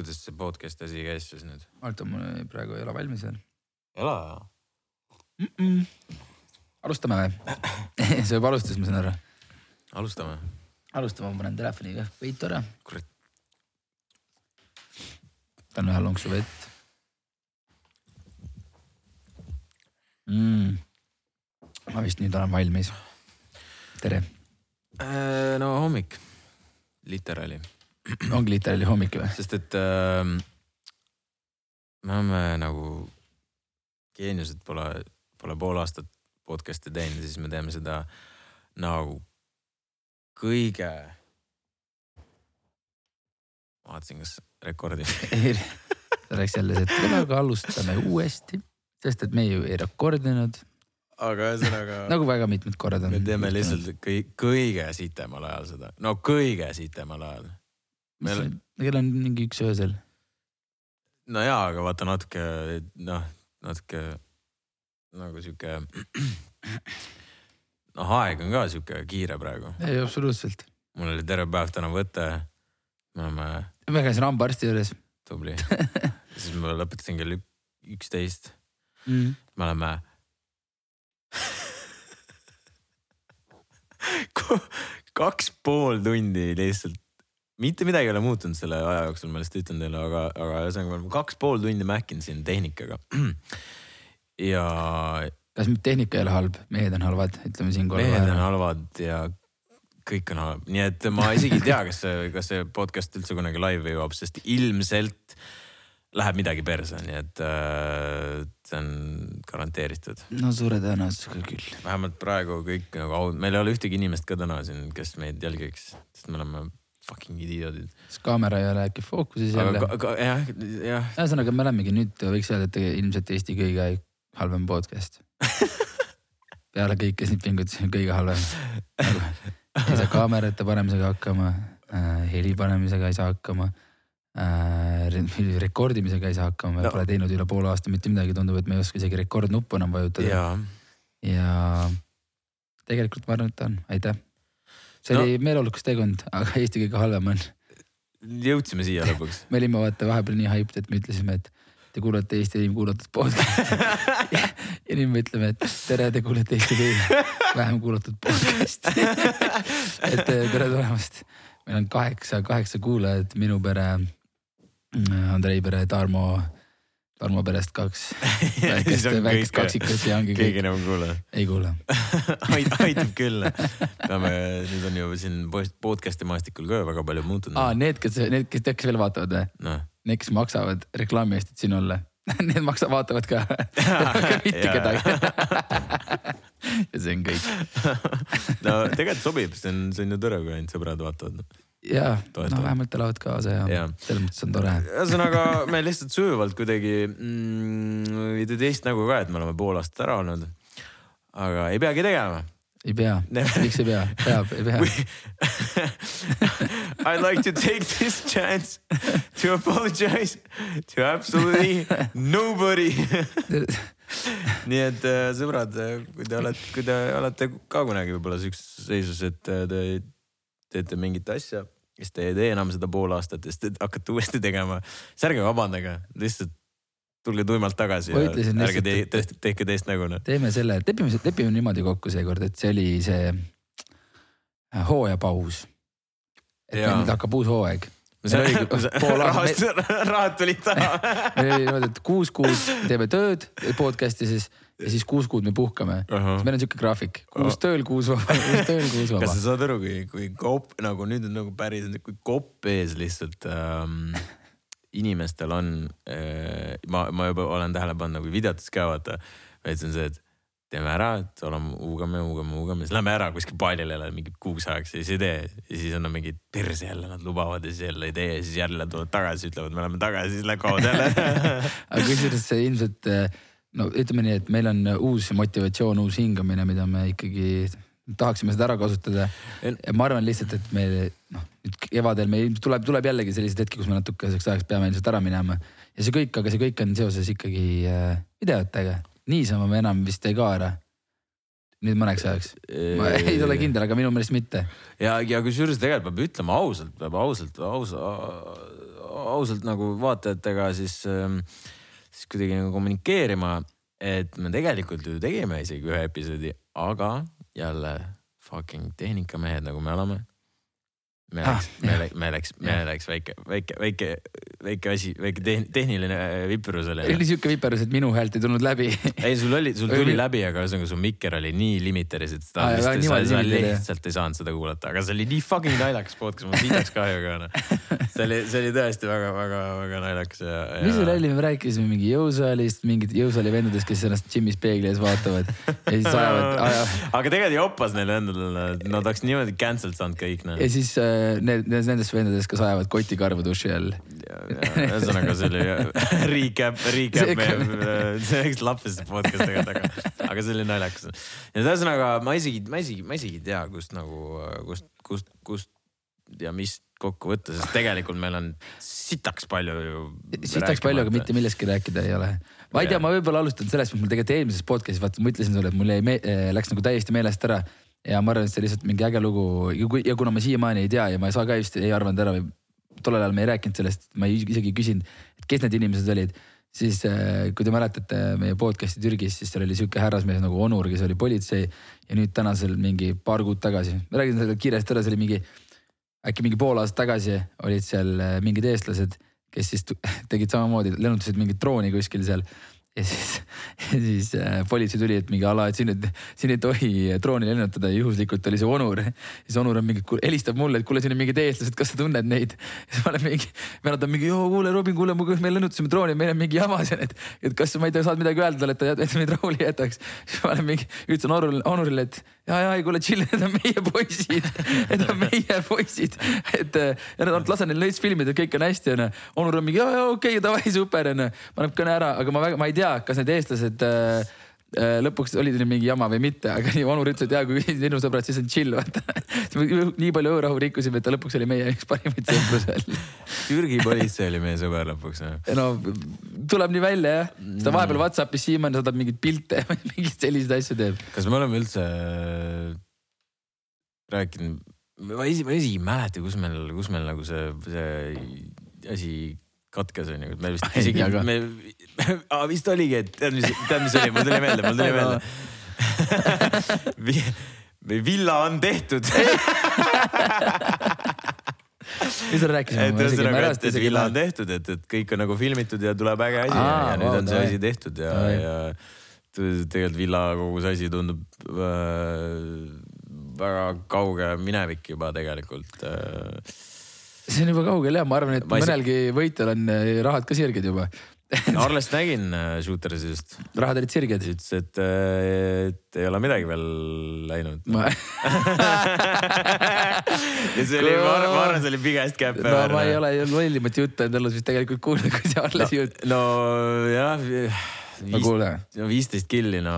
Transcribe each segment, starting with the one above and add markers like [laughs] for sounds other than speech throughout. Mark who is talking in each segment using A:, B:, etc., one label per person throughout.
A: kuidas see podcast'i asi käis siis nüüd?
B: oota, mul praegu ei ole valmis veel
A: ela.
B: mm. -mm. alustame või? [clears throat] see juba alustas, ma saan aru.
A: alustame.
B: alustame, ma panen telefoniga võitu ära.
A: kurat,
B: võtan ühe lonksu vett mm.. ma vist nüüd olen valmis. tere,
A: Äh, no hommik, literaali, [clears throat]
B: ongi literaali hommik või?
A: sest et äh, me oleme nagu geeniused pole, pole pool aastat podcast'i teinud ja siis me teeme seda nagu kõige. vaatasin, kas rekordib. [laughs]
B: see oleks jälle see, et kuule, aga alustame uuesti, sest et me ju ei rekordinud
A: aga ühesõnaga [laughs]
B: nagu väga mitmed korrad on.
A: me teeme lihtsalt kõi- kõige sitemal ajal seda, no kõige sitemal ajal. meil,
B: kell on mingi üks öösel.
A: no jaa, aga vaata natuke noh, natuke nagu sihuke. [clears throat] noh, aeg on ka sihuke kiire praegu,
B: ei, absoluutselt.
A: mul oli terve päev täna võte. me oleme
B: ma käisin hambaarsti juures
A: tubli, [laughs] siis ma lõpetasin kell ük- üksteist,
B: mm..
A: me oleme. [laughs] kaks pool tundi lihtsalt, mitte midagi ei ole muutunud selle aja jooksul, ma lihtsalt ütlen teile, aga, aga ühesõnaga me oleme kaks pool tundi mähkinud siin tehnikaga. ja
B: kas tehnika ei ole halb, mehed on halvad, ütleme siinkohal.
A: mehed on halvad ja kõik on halb, nii et ma isegi ei tea, kas see, kas see podcast üldse kunagi laivi jõuab, sest ilmselt läheb midagi perse, nii et äh, see on garanteeritud.
B: no suure tõenäosusega küll.
A: vähemalt praegu kõik nagu meil ei ole ühtegi inimest ka täna siin, kes meid jälgiks, sest me oleme fucking idioodid.
B: kas kaamera ei ole äkki fookuses jälle?
A: jah, jah,
B: ühesõnaga, me olemegi nüüd, võiks öelda, et ilmselt Eesti kõige halvem podcast. [laughs] peale kõike siin pingutusi on kõige halvem. ei saa kaamerate panemisega hakkama äh,, heli panemisega ei saa hakkama äh,. rekordimisega ei saa hakkama, me
A: No.
B: pole teinud üle poole aasta mitte midagi, tundub, et me ei oska isegi rekordnuppu enam vajutada.
A: ja
B: ja tegelikult ma arvan, et on, aitäh. See
A: No.
B: oli meeleolukas teekond, aga Eesti kõige halvem on.
A: jõudsime siia lõpuks. [laughs]
B: me olime vaata vahepeal nii hyped, et me ütlesime, et te kuulate Eesti enim kuulatud podcast'i [laughs] ja, nüüd me ütleme, et tere, te kuulete Eesti kõige vähem kuulatud podcast'i [laughs] et eh, tere tulemast. meil on kaheksa, kaheksa kuulajat, minu pere, Andrei pere, Tarmo, Tarmo perest kaks [laughs] väikest, väikest kaksikut ja ongi
A: keegi
B: kõik,
A: enam ei kuule.
B: ei kuula. [laughs]
A: aitab küll. peame, nüüd on ju siin podcast'i maastikul ka väga palju muutunud
B: aa, need, kes, need, kes, kes veel vaatavad või?
A: noh,
B: Need, kes maksavad reklaami eest, et siin olla. [laughs] Need maksa-, vaatavad ka. mitte kedagi. ja see on kõik.
A: no tegelikult sobib, see on, see on ju tore, kui ainult sõbrad vaatavad.
B: ja, no vähemalt elavad kaasa ja, ja. selles mõttes on tore.
A: ühesõnaga me lihtsalt sujuvalt kuidagi mm, ei tee teist nägu ka, et me oleme pool aastat ära olnud. aga ei peagi tegema.
B: ei pea, miks ei pea, peab, ei pea.
A: I'd like to take this chance to apologize to absolutely nobody. nii et äh, sõbrad, kui te olete, kui te olete ka kunagi võib-olla sihukeses seisus, et äh, te teete mingit asja, siis te ei tee enam seda pool aastat ja siis te hakkate uuesti tegema, siis ärge vabandage, lihtsalt tulge tuimalt tagasi
B: Ma
A: ja
B: ütlesin
A: ärge te,
B: et-
A: tehke, teist nägu
B: teeme selle, lepime, lepime niimoodi kokku seekord, et see oli see äh, hooajapaus. et nüüd hakkab uus hooaeg. [laughs] aastat,
A: rahad, tulid taha. [laughs]
B: meil oli niimoodi, et kuus kuud teeme tööd podcast'i siis ja siis kuus kuud me puhkame. meil on sihuke graafik, kuus tööl, kuus vaba, kuus tööl, kuus
A: kas
B: vaba
A: sa. saad aru, kui, kui kopp nagu nüüd on nagu päris, kui kopp ees lihtsalt ähm, inimestel on äh,, ma, ma juba olen tähele pannud nagu videotes ka vaata, et see on see, et teeme ära, et oleme, huugame, huugame, huugame, siis lähme ära kuskil paalile jälle mingi kuuks ajaks ja siis ei tee. ja siis on mingi perse jälle nad lubavad ja siis jälle ei tee ja siis jälle tulevad tagasi, ütlevad, me oleme tagasi, siis lähevad kaovad jälle. [laughs]
B: aga kusjuures see ilmselt no ütleme nii, et meil on uus motivatsioon, uus hingamine, mida me ikkagi tahaksime seda ära kasutada. ja ma arvan lihtsalt, et me noh, nüüd kevadel meil tuleb, tuleb jällegi selliseid hetki, kus me natukeseks ajaks peame ilmselt ära minema. ja see kõik, aga see kõik on seoses ikkagi äh, videotega. Niisama me enam vist ei kaara. nüüd mõneks ajaks. ma ei ole kindel, aga minu meelest mitte.
A: ja, ja kusjuures tegelikult peab ütlema ausalt, peab ausalt, ausa, ausalt nagu vaatajatega siis, ähm, siis kuidagi nagu kommunikeerima, et me tegelikult ju tegime isegi ühe episoodi, aga jälle fucking tehnikamehed, nagu me oleme me läks ah,, me läks, me läks, me läks väike, väike, väike, väike asi, väike tehniline viperus oli.
B: oli siuke viperus, et minu häält ei tulnud läbi.
A: Ei, sul oli, sul tuli läbi, aga ühesõnaga su mikker oli nii limiteris, et seda ah, lihtsalt, sa, sa lihtsalt ei saanud seda kuulata, aga see oli nii fucking naljakas podcast, mul vitaks kahju ka noh. see oli, see oli tõesti väga-väga-väga naljakas ja,
B: ja.... mis seal oli, me rääkisime? Mingi jõusaalist, mingid jõusaali vendadest, kes ennast džimis peegli ees vaatavad ja siis ajavad [laughs] aja...
A: aga tegelikult joppas neil endal, nad oleks niimoodi cancelled saanud kõik noh.
B: ja siis äh, need, nendest vendadest, kes ajavad kotikarvu duši all.
A: ühesõnaga, see oli [laughs] recap, recap meie, see läks lappesse podcast tegelikult, aga, aga see oli naljakas. ja ühesõnaga ma isegi, ma isegi, ma isegi ei tea, kust nagu, kust, kust, kust ja mis kokku võtta, sest tegelikult meil on sitaks palju ju.
B: sitaks palju, aga mitte millestki rääkida ei ole. ma ei tea, ma võib-olla alustan sellest, mis mul tegelikult eelmises podcast'is, vaata ma ütlesin sulle, et mul jäi, läks nagu täiesti meelest ära ja ma arvan, et see lihtsalt mingi äge lugu ja kuna ma siiamaani ei tea ja ma ei saa ka just ei arvanud ära või tollel ajal me ei rääkinud sellest, ma ei isegi ei küsinud, et kes need inimesed olid. siis äh, kui te mäletate meie podcast'i Türgis, siis seal oli sihuke härrasmees nagu Onur, kes oli politsei ja nüüd tänasel mingi paar kuud tagasi, ma räägin selle kiiresti ära, see oli mingi äkki mingi pool aastat tagasi olid seal äh, mingid eestlased, kes siis [laughs] tegid samamoodi, lennutasid mingit drooni kuskil seal ja siis, [laughs] ja siis äh, politsei tuli, et mingi ala, et siin nüüd, siin ei tohi drooni lennutada ja juhuslikult oli see Onur. siis Onur on mingi, helistab mulle, et kuule, siin on mingid eestlased, kas sa tunned neid? siis ma olen mingi, on mingi, kuule Robin, kuule, me lennutasime drooni, meil on mingi jama siin, et, et kas ma ei tea, saad midagi öelda talle, et ta, et meid rahule jätaks. siis ma olen mingi, ütlesin Onurile, Onurile, et ja, ja ei kuule chill, need on meie poisid, need on meie poisid, et ja nad lasen neil neist filmida, kõik on hästi onju. Onur on mingi ja, ja okei okay,, davai super onju, paneb kõne ära, aga ma väga, ma ei tea, kas need eestlased äh, äh, lõpuks oli neil mingi jama või mitte, aga nii Onur ütles, et jaa, kui [laughs] sinu sõbrad, siis on chill, vaata. [laughs] nii palju õõrahu rikkusime, et ta lõpuks oli meie üks parimaid sõpru seal. [laughs]
A: Türgi politsei oli meie sõber lõpuks.
B: no tuleb nii välja jah, siis ta vahepeal Whatsappis siiamaani saadab mingeid pilte mingeid selliseid asju teeb.
A: kas me oleme üldse rääkinud, ma isegi, ma isegi ei mäleta, kus meil, kus meil nagu see, see asi katkes onju, me vist isegi, me [laughs] ah, vist oligi, et tead, mis, tead, mis oli, mul tuli meelde, mul tuli meelde. [laughs] Villa on tehtud. [laughs]
B: Mis sa rääkisid?
A: et ühesõnaga, et, et villa on tehtud, et, et kõik on nagu filmitud ja tuleb äge asi Aa, ja nüüd on see asi tehtud ja, ja tegelikult villa kogu see asi tundub äh, väga kauge minevik juba tegelikult äh,
B: see on juba kaugel jah, ma arvan, et ma mõnelgi ei... võitjal on eh, rahad ka sirged juba
A: Arlest nägin äh, Shootersist.
B: rahad olid sirged?
A: ütles, et, äh, et ei ole midagi veel läinud ma... [laughs] ja see oli, ma arvan, ma arvan, see oli biggest cap
B: ever. no ma ei ole lollimat juttu enda elus vist tegelikult kuulnud, kui see Arlesi
A: no,
B: jutt.
A: no jah, viisteist killi, no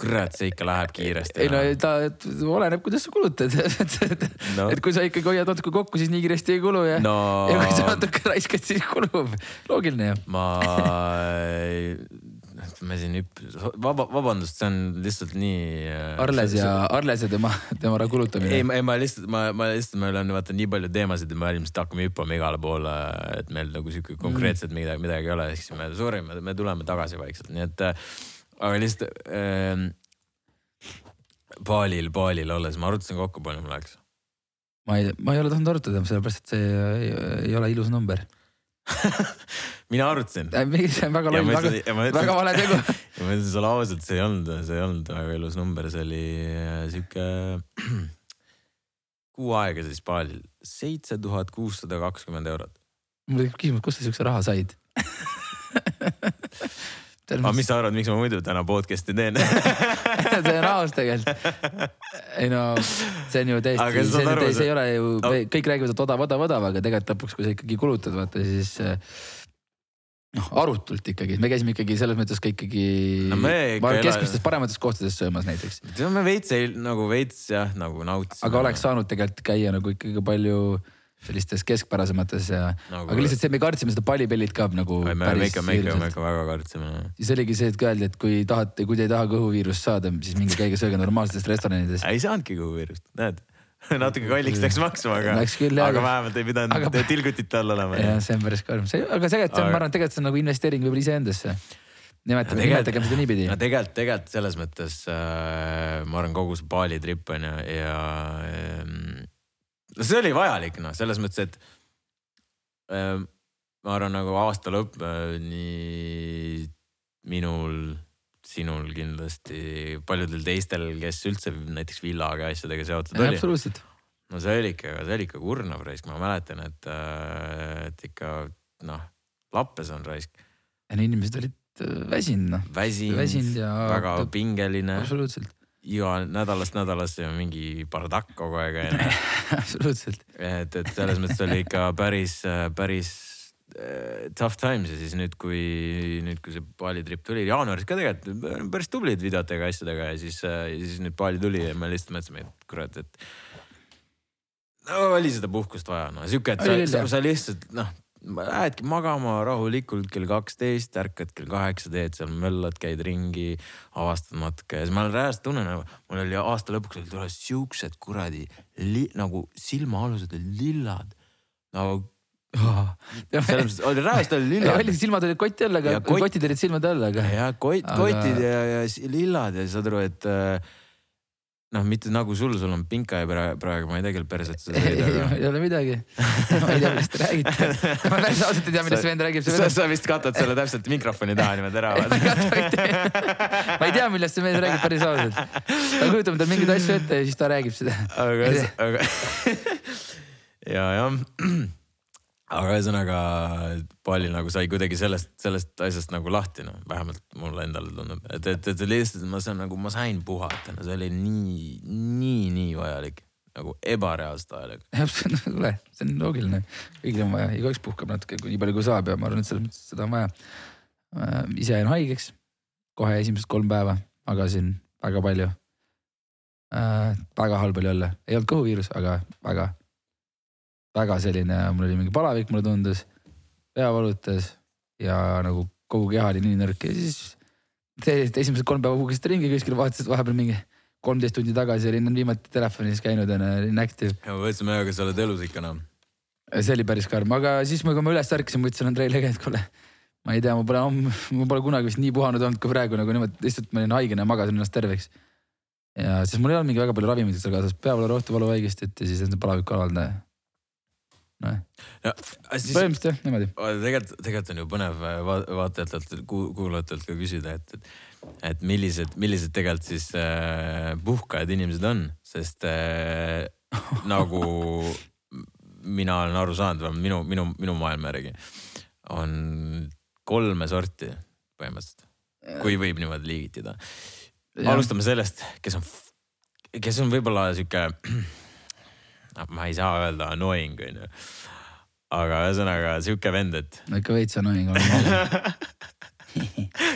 A: kurat, see ikka läheb kiiresti.
B: ei no ta oleneb, kuidas sa kulutad [laughs] no.. et kui sa ikkagi hoiad natuke kokku, siis nii kiiresti ei kulu ja
A: no.,
B: ja kui sa natuke raiskad, siis kulub. loogiline ju.
A: ma, me siin hüpp-, vaba, vabandust, see on lihtsalt nii.
B: Äh, Arles ja, Arles ja tema, tema raha kulutamine.
A: ei, ei ma lihtsalt, ma, ma lihtsalt, meil on vaata nii palju teemasid ja me ilmselt hakkame hüppama igale poole, et meil nagu sihuke konkreetselt mm. midagi, midagi ei ole, siis me, sorry, me tuleme tagasi vaikselt, nii et aga lihtsalt äh, baalil, baalil olles ma arvutasin kokku, palju mul läks.
B: ma ei, ma ei ole tahtnud arutada, sellepärast et see ei, ei ole ilus number [laughs]
A: mina arvutasin.
B: see on väga loll, väga, väga vale [laughs] tegu
A: ma ütlen sulle ausalt, see ei olnud, see ei olnud väga ilus number, see oli äh, sihuke [clears throat] kuu aega siis baalil, seitse tuhat kuussada kakskümmend eurot.
B: mul tekib küsimus, kust sa siukse raha said [laughs]
A: aga mis sa arvad, miks ma muidu täna podcast'i teen [laughs]
B: see on aus tegelikult. ei no see on ju täiesti, see, aru, see ei ole ju no., kõik räägivad, et odav, odav, odav, aga tegelikult lõpuks, kui sa ikkagi kulutad, vaata siis noh, arutult ikkagi, me käisime ikkagi selles mõttes ka ikkagi no keskmistes ela... paremates kohtades söömas näiteks.
A: me veits nagu veits jah, nagu nautisime.
B: aga oleks saanud tegelikult käia nagu ikkagi palju sellistes keskpärasemates ja no,, aga lihtsalt see, me kartsime seda pallipellit ka nagu.
A: me, me ikka, me ikka, me ikka väga kartsime.
B: siis oligi see, et öeldi, et kui tahate, kui te ei taha kõhuviirust saada, siis minge käige sööge normaalsetes restoranides. [laughs]
A: ei saanudki kõhuviirust, näed [laughs] natuke kalliks läks maksma, aga, aga vähemalt ei pidanud aga... tilgutite all olema.
B: jah, see on päris karm, see, aga tegelikult see on, ma arvan, tegelikult see on nagu investeering võib-olla iseendasse. nimetame, nimetagem seda niipidi.
A: no tegelikult, tegelikult selles mõttes äh, ma arvan, kogu see Bali trip on ju ja, ja äh, no see oli vajalik noh, selles mõttes, et äh, ma arvan, nagu aasta lõpp äh, nii minul sinul kindlasti, paljudel teistel, kes üldse näiteks villaga ja asjadega seotud
B: oli. absoluutselt.
A: no see oli ikka, see oli ikka kurnav raisk, ma mäletan, et, äh, et ikka noh, lappes on raisk.
B: ja need inimesed olid äh, väsinud noh.
A: väsinud ja. väga pingeline.
B: absoluutselt.
A: Iga nädalast nädalasse mingi bardakk kogu aeg onju [laughs]
B: absoluutselt.
A: et, et selles mõttes oli ikka päris, päris Äh, tough times ja siis nüüd, kui nüüd, kui see Bali trip tuli, jaanuaris ka tegelikult päris tublid videotega ja asjadega ja siis, äh, ja siis nüüd Bali tuli ja me lihtsalt mõtlesime, et kurat, et. no oli seda puhkust vaja, no sihuke, et sa, sa, sa lihtsalt noh, lähedki magama rahulikult kell kaksteist, ärkad kell kaheksa, teed seal möllad, käid ringi, avastad natuke ja siis ma reaalselt tunnen, nagu mul oli aasta lõpuks oli tulemas siuksed kuradi li, nagu silmaalused lillad nagu [laughs] selles mõttes oli rääst oli lillad.
B: olid silmad olid kotti all, aga kot... kotid olid silmade all, aga.
A: ja kott kotid ja, ja lillad ja saad aru, et äh, noh, mitte nagu sul, sul on pinka ja praegu, praegu ma ei tea, kelle perset sa
B: teed, aga. ei ole midagi. ma ei tea, millest te räägite. ma päris ausalt ei tea, millest vend räägib.
A: sa, sa vist katad selle täpselt mikrofoni taha niimoodi ära. [laughs]
B: ma ei tea, millest see mees räägib päris ausalt. ta kujutab endale mingeid asju ette ja siis ta räägib seda.
A: aga, aga [laughs] ja, jah [clears throat] aga ühesõnaga Paali nagu sai kuidagi sellest, sellest asjast nagu lahti, noh, vähemalt mulle endale tundub, et, et, et lihtsalt ma saan nagu, ma sain puhata, no see oli nii, nii, nii vajalik nagu ebareaalselt vajalik. [laughs]
B: on, kuule, see on loogiline, kõigil on vaja, igaüks puhkab natuke, nii palju kui saab ja ma arvan, et selles mõttes seda on vaja. Äh, ise jäin haigeks, kohe esimesed kolm päeva magasin väga palju äh,. väga halb oli olla, ei olnud kõhuviirus, aga väga väga selline, mul oli mingi palavik, mulle tundus, pea valutas ja nagu kogu keha oli nii nõrk ja siis esimesed kolm päeva puhkasid ringi kuskil, vaatasid vahepeal mingi kolmteist tundi tagasi olin viimati telefonis käinud ja olin active.
A: ja ma mõtlesin, aga sa oled elus ikka enam
B: see oli päris karm, aga siis, kui ma üles ärkasin, ma ütlesin Andreile ka, et kuule, ma ei tea, ma pole, ma pole kunagi vist nii puhanud olnud kui praegu nagu niimoodi, lihtsalt ma olin haigena ja magasin ennast terveks. ja siis mul ei olnud mingi väga palju ravimeid seal kaasas, peavalurohtu, valuvaigestit ja siis on see palavik alaldaja põhimõtteliselt jah, niimoodi.
A: tegelikult, tegelikult on ju põnev äh, va vaatajatelt, kuulajatelt ka küsida, et, et, et millised, millised tegelikult siis äh, puhkajad inimesed on, sest äh, nagu mina olen aru saanud, vähemalt minu, minu, minu maailma järgi on kolme sorti põhimõtteliselt, kui võib niimoodi liigitada. alustame sellest, kes on, kes on võib-olla sihuke noh, ma ei saa öelda annoying onju. aga ühesõnaga sihuke vend, et.
B: no ikka veits annoying olen [laughs]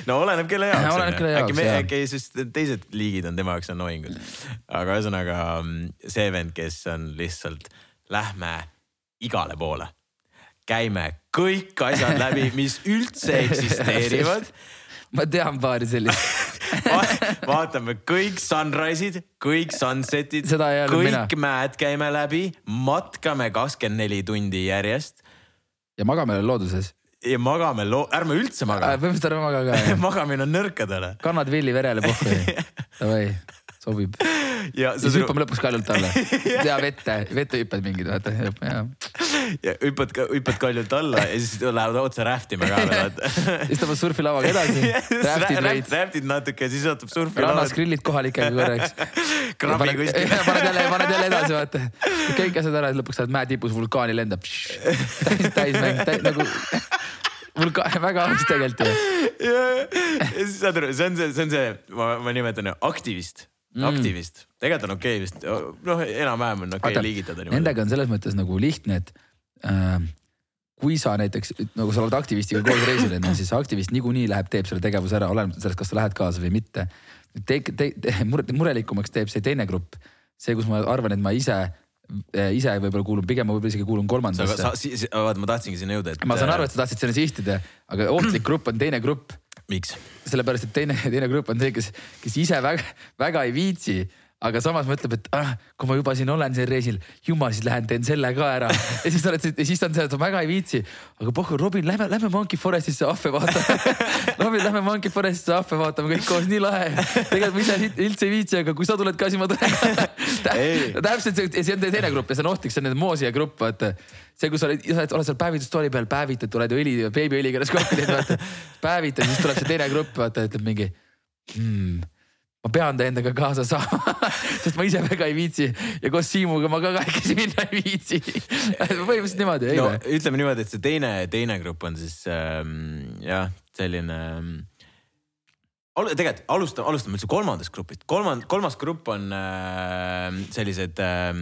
A: no oleneb kelle jaoks. [laughs]
B: oleneb kelle jaoks.
A: äkki, äkki siis teised liigid on tema jaoks annoying'ud. aga ühesõnaga see vend, kes on lihtsalt, lähme igale poole. käime kõik asjad läbi, mis üldse [laughs] eksisteerivad
B: ma tean paari sellist
A: vaatame kõik sunrise'id, kõik sunset'id, kõik mina. mäed käime läbi, matkame kakskümmend neli tundi järjest.
B: ja magame looduses.
A: ja magame loo-, ärme üldse maga.
B: põhimõtteliselt ärme maga ka [laughs]
A: magamine on nõrkadele.
B: kannad villi verele pohhu [laughs] davai sobib. ja siis hüppame lõpuks kaljult alla. [laughs] ja vette, vette hüppad mingid, vaata.
A: ja hüppad, hüppad kaljult alla ja siis lähevad otse raft ima ka veel, vaata. [laughs]
B: siis tõmbad surfilavaga edasi. [laughs]
A: Raftid natuke, siis ootab surfilava.
B: rannas grillid kohalikega korraks.
A: krabi kuskil.
B: paned jälle, paned jälle edasi, vaata. kõik asjad ära ja lõpuks oled mäe tipus, vulkaani lendab. täis, täismäng, täis nagu vulkaan, väga aus tegelikult
A: ju. ja, ja siis saad aru, see on see, see on see, ma, ma nimetan aktivist mm. aktivist, tegelikult on okei okay vist, noh, enam-vähem on okei okay liigitada.
B: Nendega on selles mõttes nagu lihtne, et äh, kui sa näiteks nagu sa oled aktivistiga koos reisil onju, siis aktivist niikuinii läheb, teeb selle tegevuse ära, olenemata sellest, kas sa lähed kaasa või mitte. Te, te, te, mure, murelikumaks teeb see teine grupp, see, kus ma arvan, et ma ise ise võib-olla kuulun, pigem ma võib-olla isegi kuulun kolmandasse.
A: vaata, ma tahtsingi sinna jõuda,
B: et. ma saan aru, et sa tahtsid sinna sihtida, aga ohtlik [clears throat] grupp on teine grupp
A: miks?
B: sellepärast, et teine, teine grupp on see, kes, kes ise väga, väga ei viitsi, aga samas mõtleb, et ah, kui ma juba siin olen sellel reisil, ju ma siis lähen teen selle ka ära. [laughs] ja siis oled, ja siis on see, et ma väga ei viitsi. aga pohhu, Robin, lähme, lähme Monkey Forestisse ahve vaatama [laughs] Robin, lähme Monkey Forestisse ahve vaatama, kõik koos, nii lahe. tegelikult ma ise üldse ei viitsi, aga kui sa tuled ka, siis ma tulen [laughs] täpselt see, see on teine grupp ja see on ohtlik, see on nende Moosija grupp, vaata see, kus sa oled, oled, oled seal päevitustooli peal, päevitad, tuled õli, beebiõli käes kokku teed, vaata. päevitad, siis tuleb see teine grupp, vaata, ütleb mingi hmm, ma pean ta endaga kaasa saama [laughs] sest ma ise väga ei viitsi ja koos Siimuga ma ka kahekesi minna ei viitsi põhimõtteliselt niimoodi.
A: no ütleme niimoodi, et see teine, teine grupp on siis ähm, jah, selline ähm, tegelikult alustame, alustame üldse kolmandast grupist. kolmand-, kolmas grupp on äh, sellised äh,,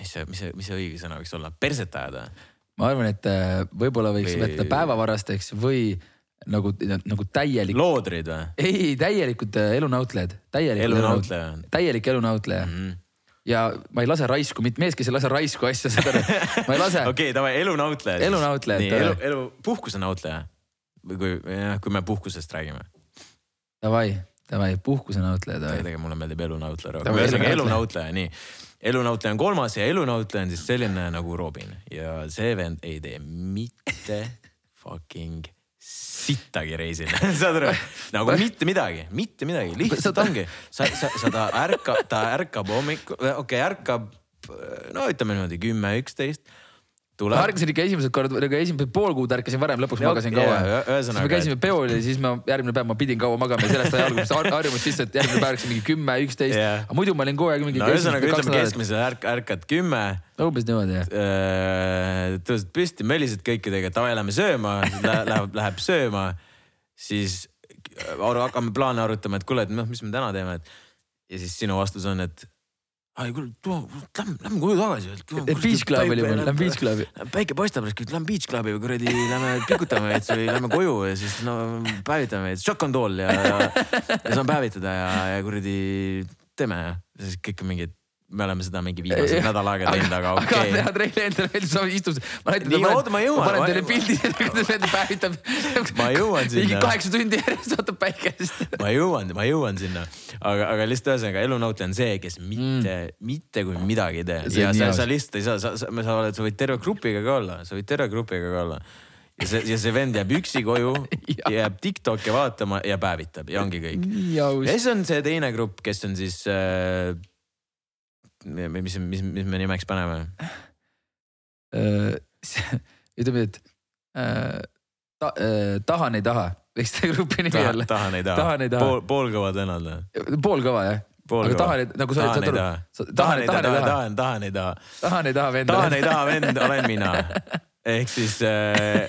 A: mis see, mis see, mis see õige sõna võiks olla, perset ajada?
B: ma arvan, et äh, võib-olla võiks või... võtta päevavarasteks või nagu, nagu täielik.
A: loodrid või?
B: ei, täielikud äh, elunautlejad, täielik
A: elunautleja.
B: täielik elunautleja mm. -hmm ja ma ei lase raisku, mees, kes ei lase raisku asja, saad aru, ma ei lase. [laughs]
A: okei okay,, davai, elunautleja.
B: elunautleja.
A: nii, elu, elu, puhkusenautleja. või kui, kui me puhkusest räägime.
B: Davai, davai, puhkusenautleja.
A: tegelikult mulle meeldib elunautleja rohkem. ühesõnaga elunautleja, nii. elunautleja on kolmas ja elunautleja on siis selline nagu Robin ja see vend ei tee mitte [laughs] fucking sittagi reisil. [laughs] Saad aru, nagu mitte midagi, mitte midagi, lihtsalt ongi, sa, sa, sa ta ärkab, ta ärkab hommikul, okei okay,, ärkab no ütleme niimoodi kümme, üksteist
B: tuleb. ma ärkasin ikka esimesed korrad, nagu esimesed pool kuud ärkasin varem, lõpuks ja, magasin kaua. siis me käisime peol ja siis ma järgmine päev ma pidin kaua magama ja sellest sai alguses harjumus sisse, et järgmine päev ärkasin mingi kümme, üksteist yeah.. aga muidu ma olin kogu aeg mingi.
A: no ühesõnaga ütleme keskmiselt ärk, ärkad kümme.
B: umbes niimoodi jah.
A: Äh, tõused püsti, mölised kõikidega, davai lähme sööma, läheb, läheb sööma. siis hakkame plaane arutama, et kuule, et noh, mis me täna teeme, et. ja siis sinu vastus on, et ai kuule, lähme, lähme koju tagasi.
B: Beach Clubi oli mul, lähme Beach Clubi.
A: päike paistab, lähme Beach Clubi või kuradi, lähme pikutame veits või lähme koju ja siis no päevitame veits, šokondool ja, ja, ja saan päevitada ja, ja kuradi teeme ja siis kõik on mingid me oleme seda mingi viimased nädal aega teinud, aga okei okay..
B: aga treili endale meeldib, sa istud.
A: nii, oota, ma jõuan.
B: ma panen teile pildi, kuidas vend päevitab.
A: ma jõuan sinna.
B: mingi kaheksa tundi järjest ootab päikest.
A: ma jõuan, ma jõuan sinna, aga, aga lihtsalt ühesõnaga elunautleja on see, kes mitte mm., mitte kui midagi ei tee ja sa, sa lihtsalt ei saa, sa, sa, sa oled, sa võid terve grupiga ka olla, sa võid terve grupiga ka olla ja see, ja see vend jääb üksi koju [laughs] jääb Tiktoki vaatama ja päevitab ja ongi kõik. ja siis on see teine grupp, kes on siis äh, mis, mis, mis me nimeks paneme
B: äh, [laughs] ütleme, et äh, ta, äh, tahan, ei taha, võiks selle grupi nimi olla.
A: tahan, ei taha, tahan, ei taha. pool, poolkõvad vennad
B: või? poolkõva jah. aga tahan, nagu sa
A: saad aru. tahan, ei taha, tahan, tahan, ei taha.
B: tahan, ei taha vend.
A: tahan, ei taha vend olen mina. ehk siis äh,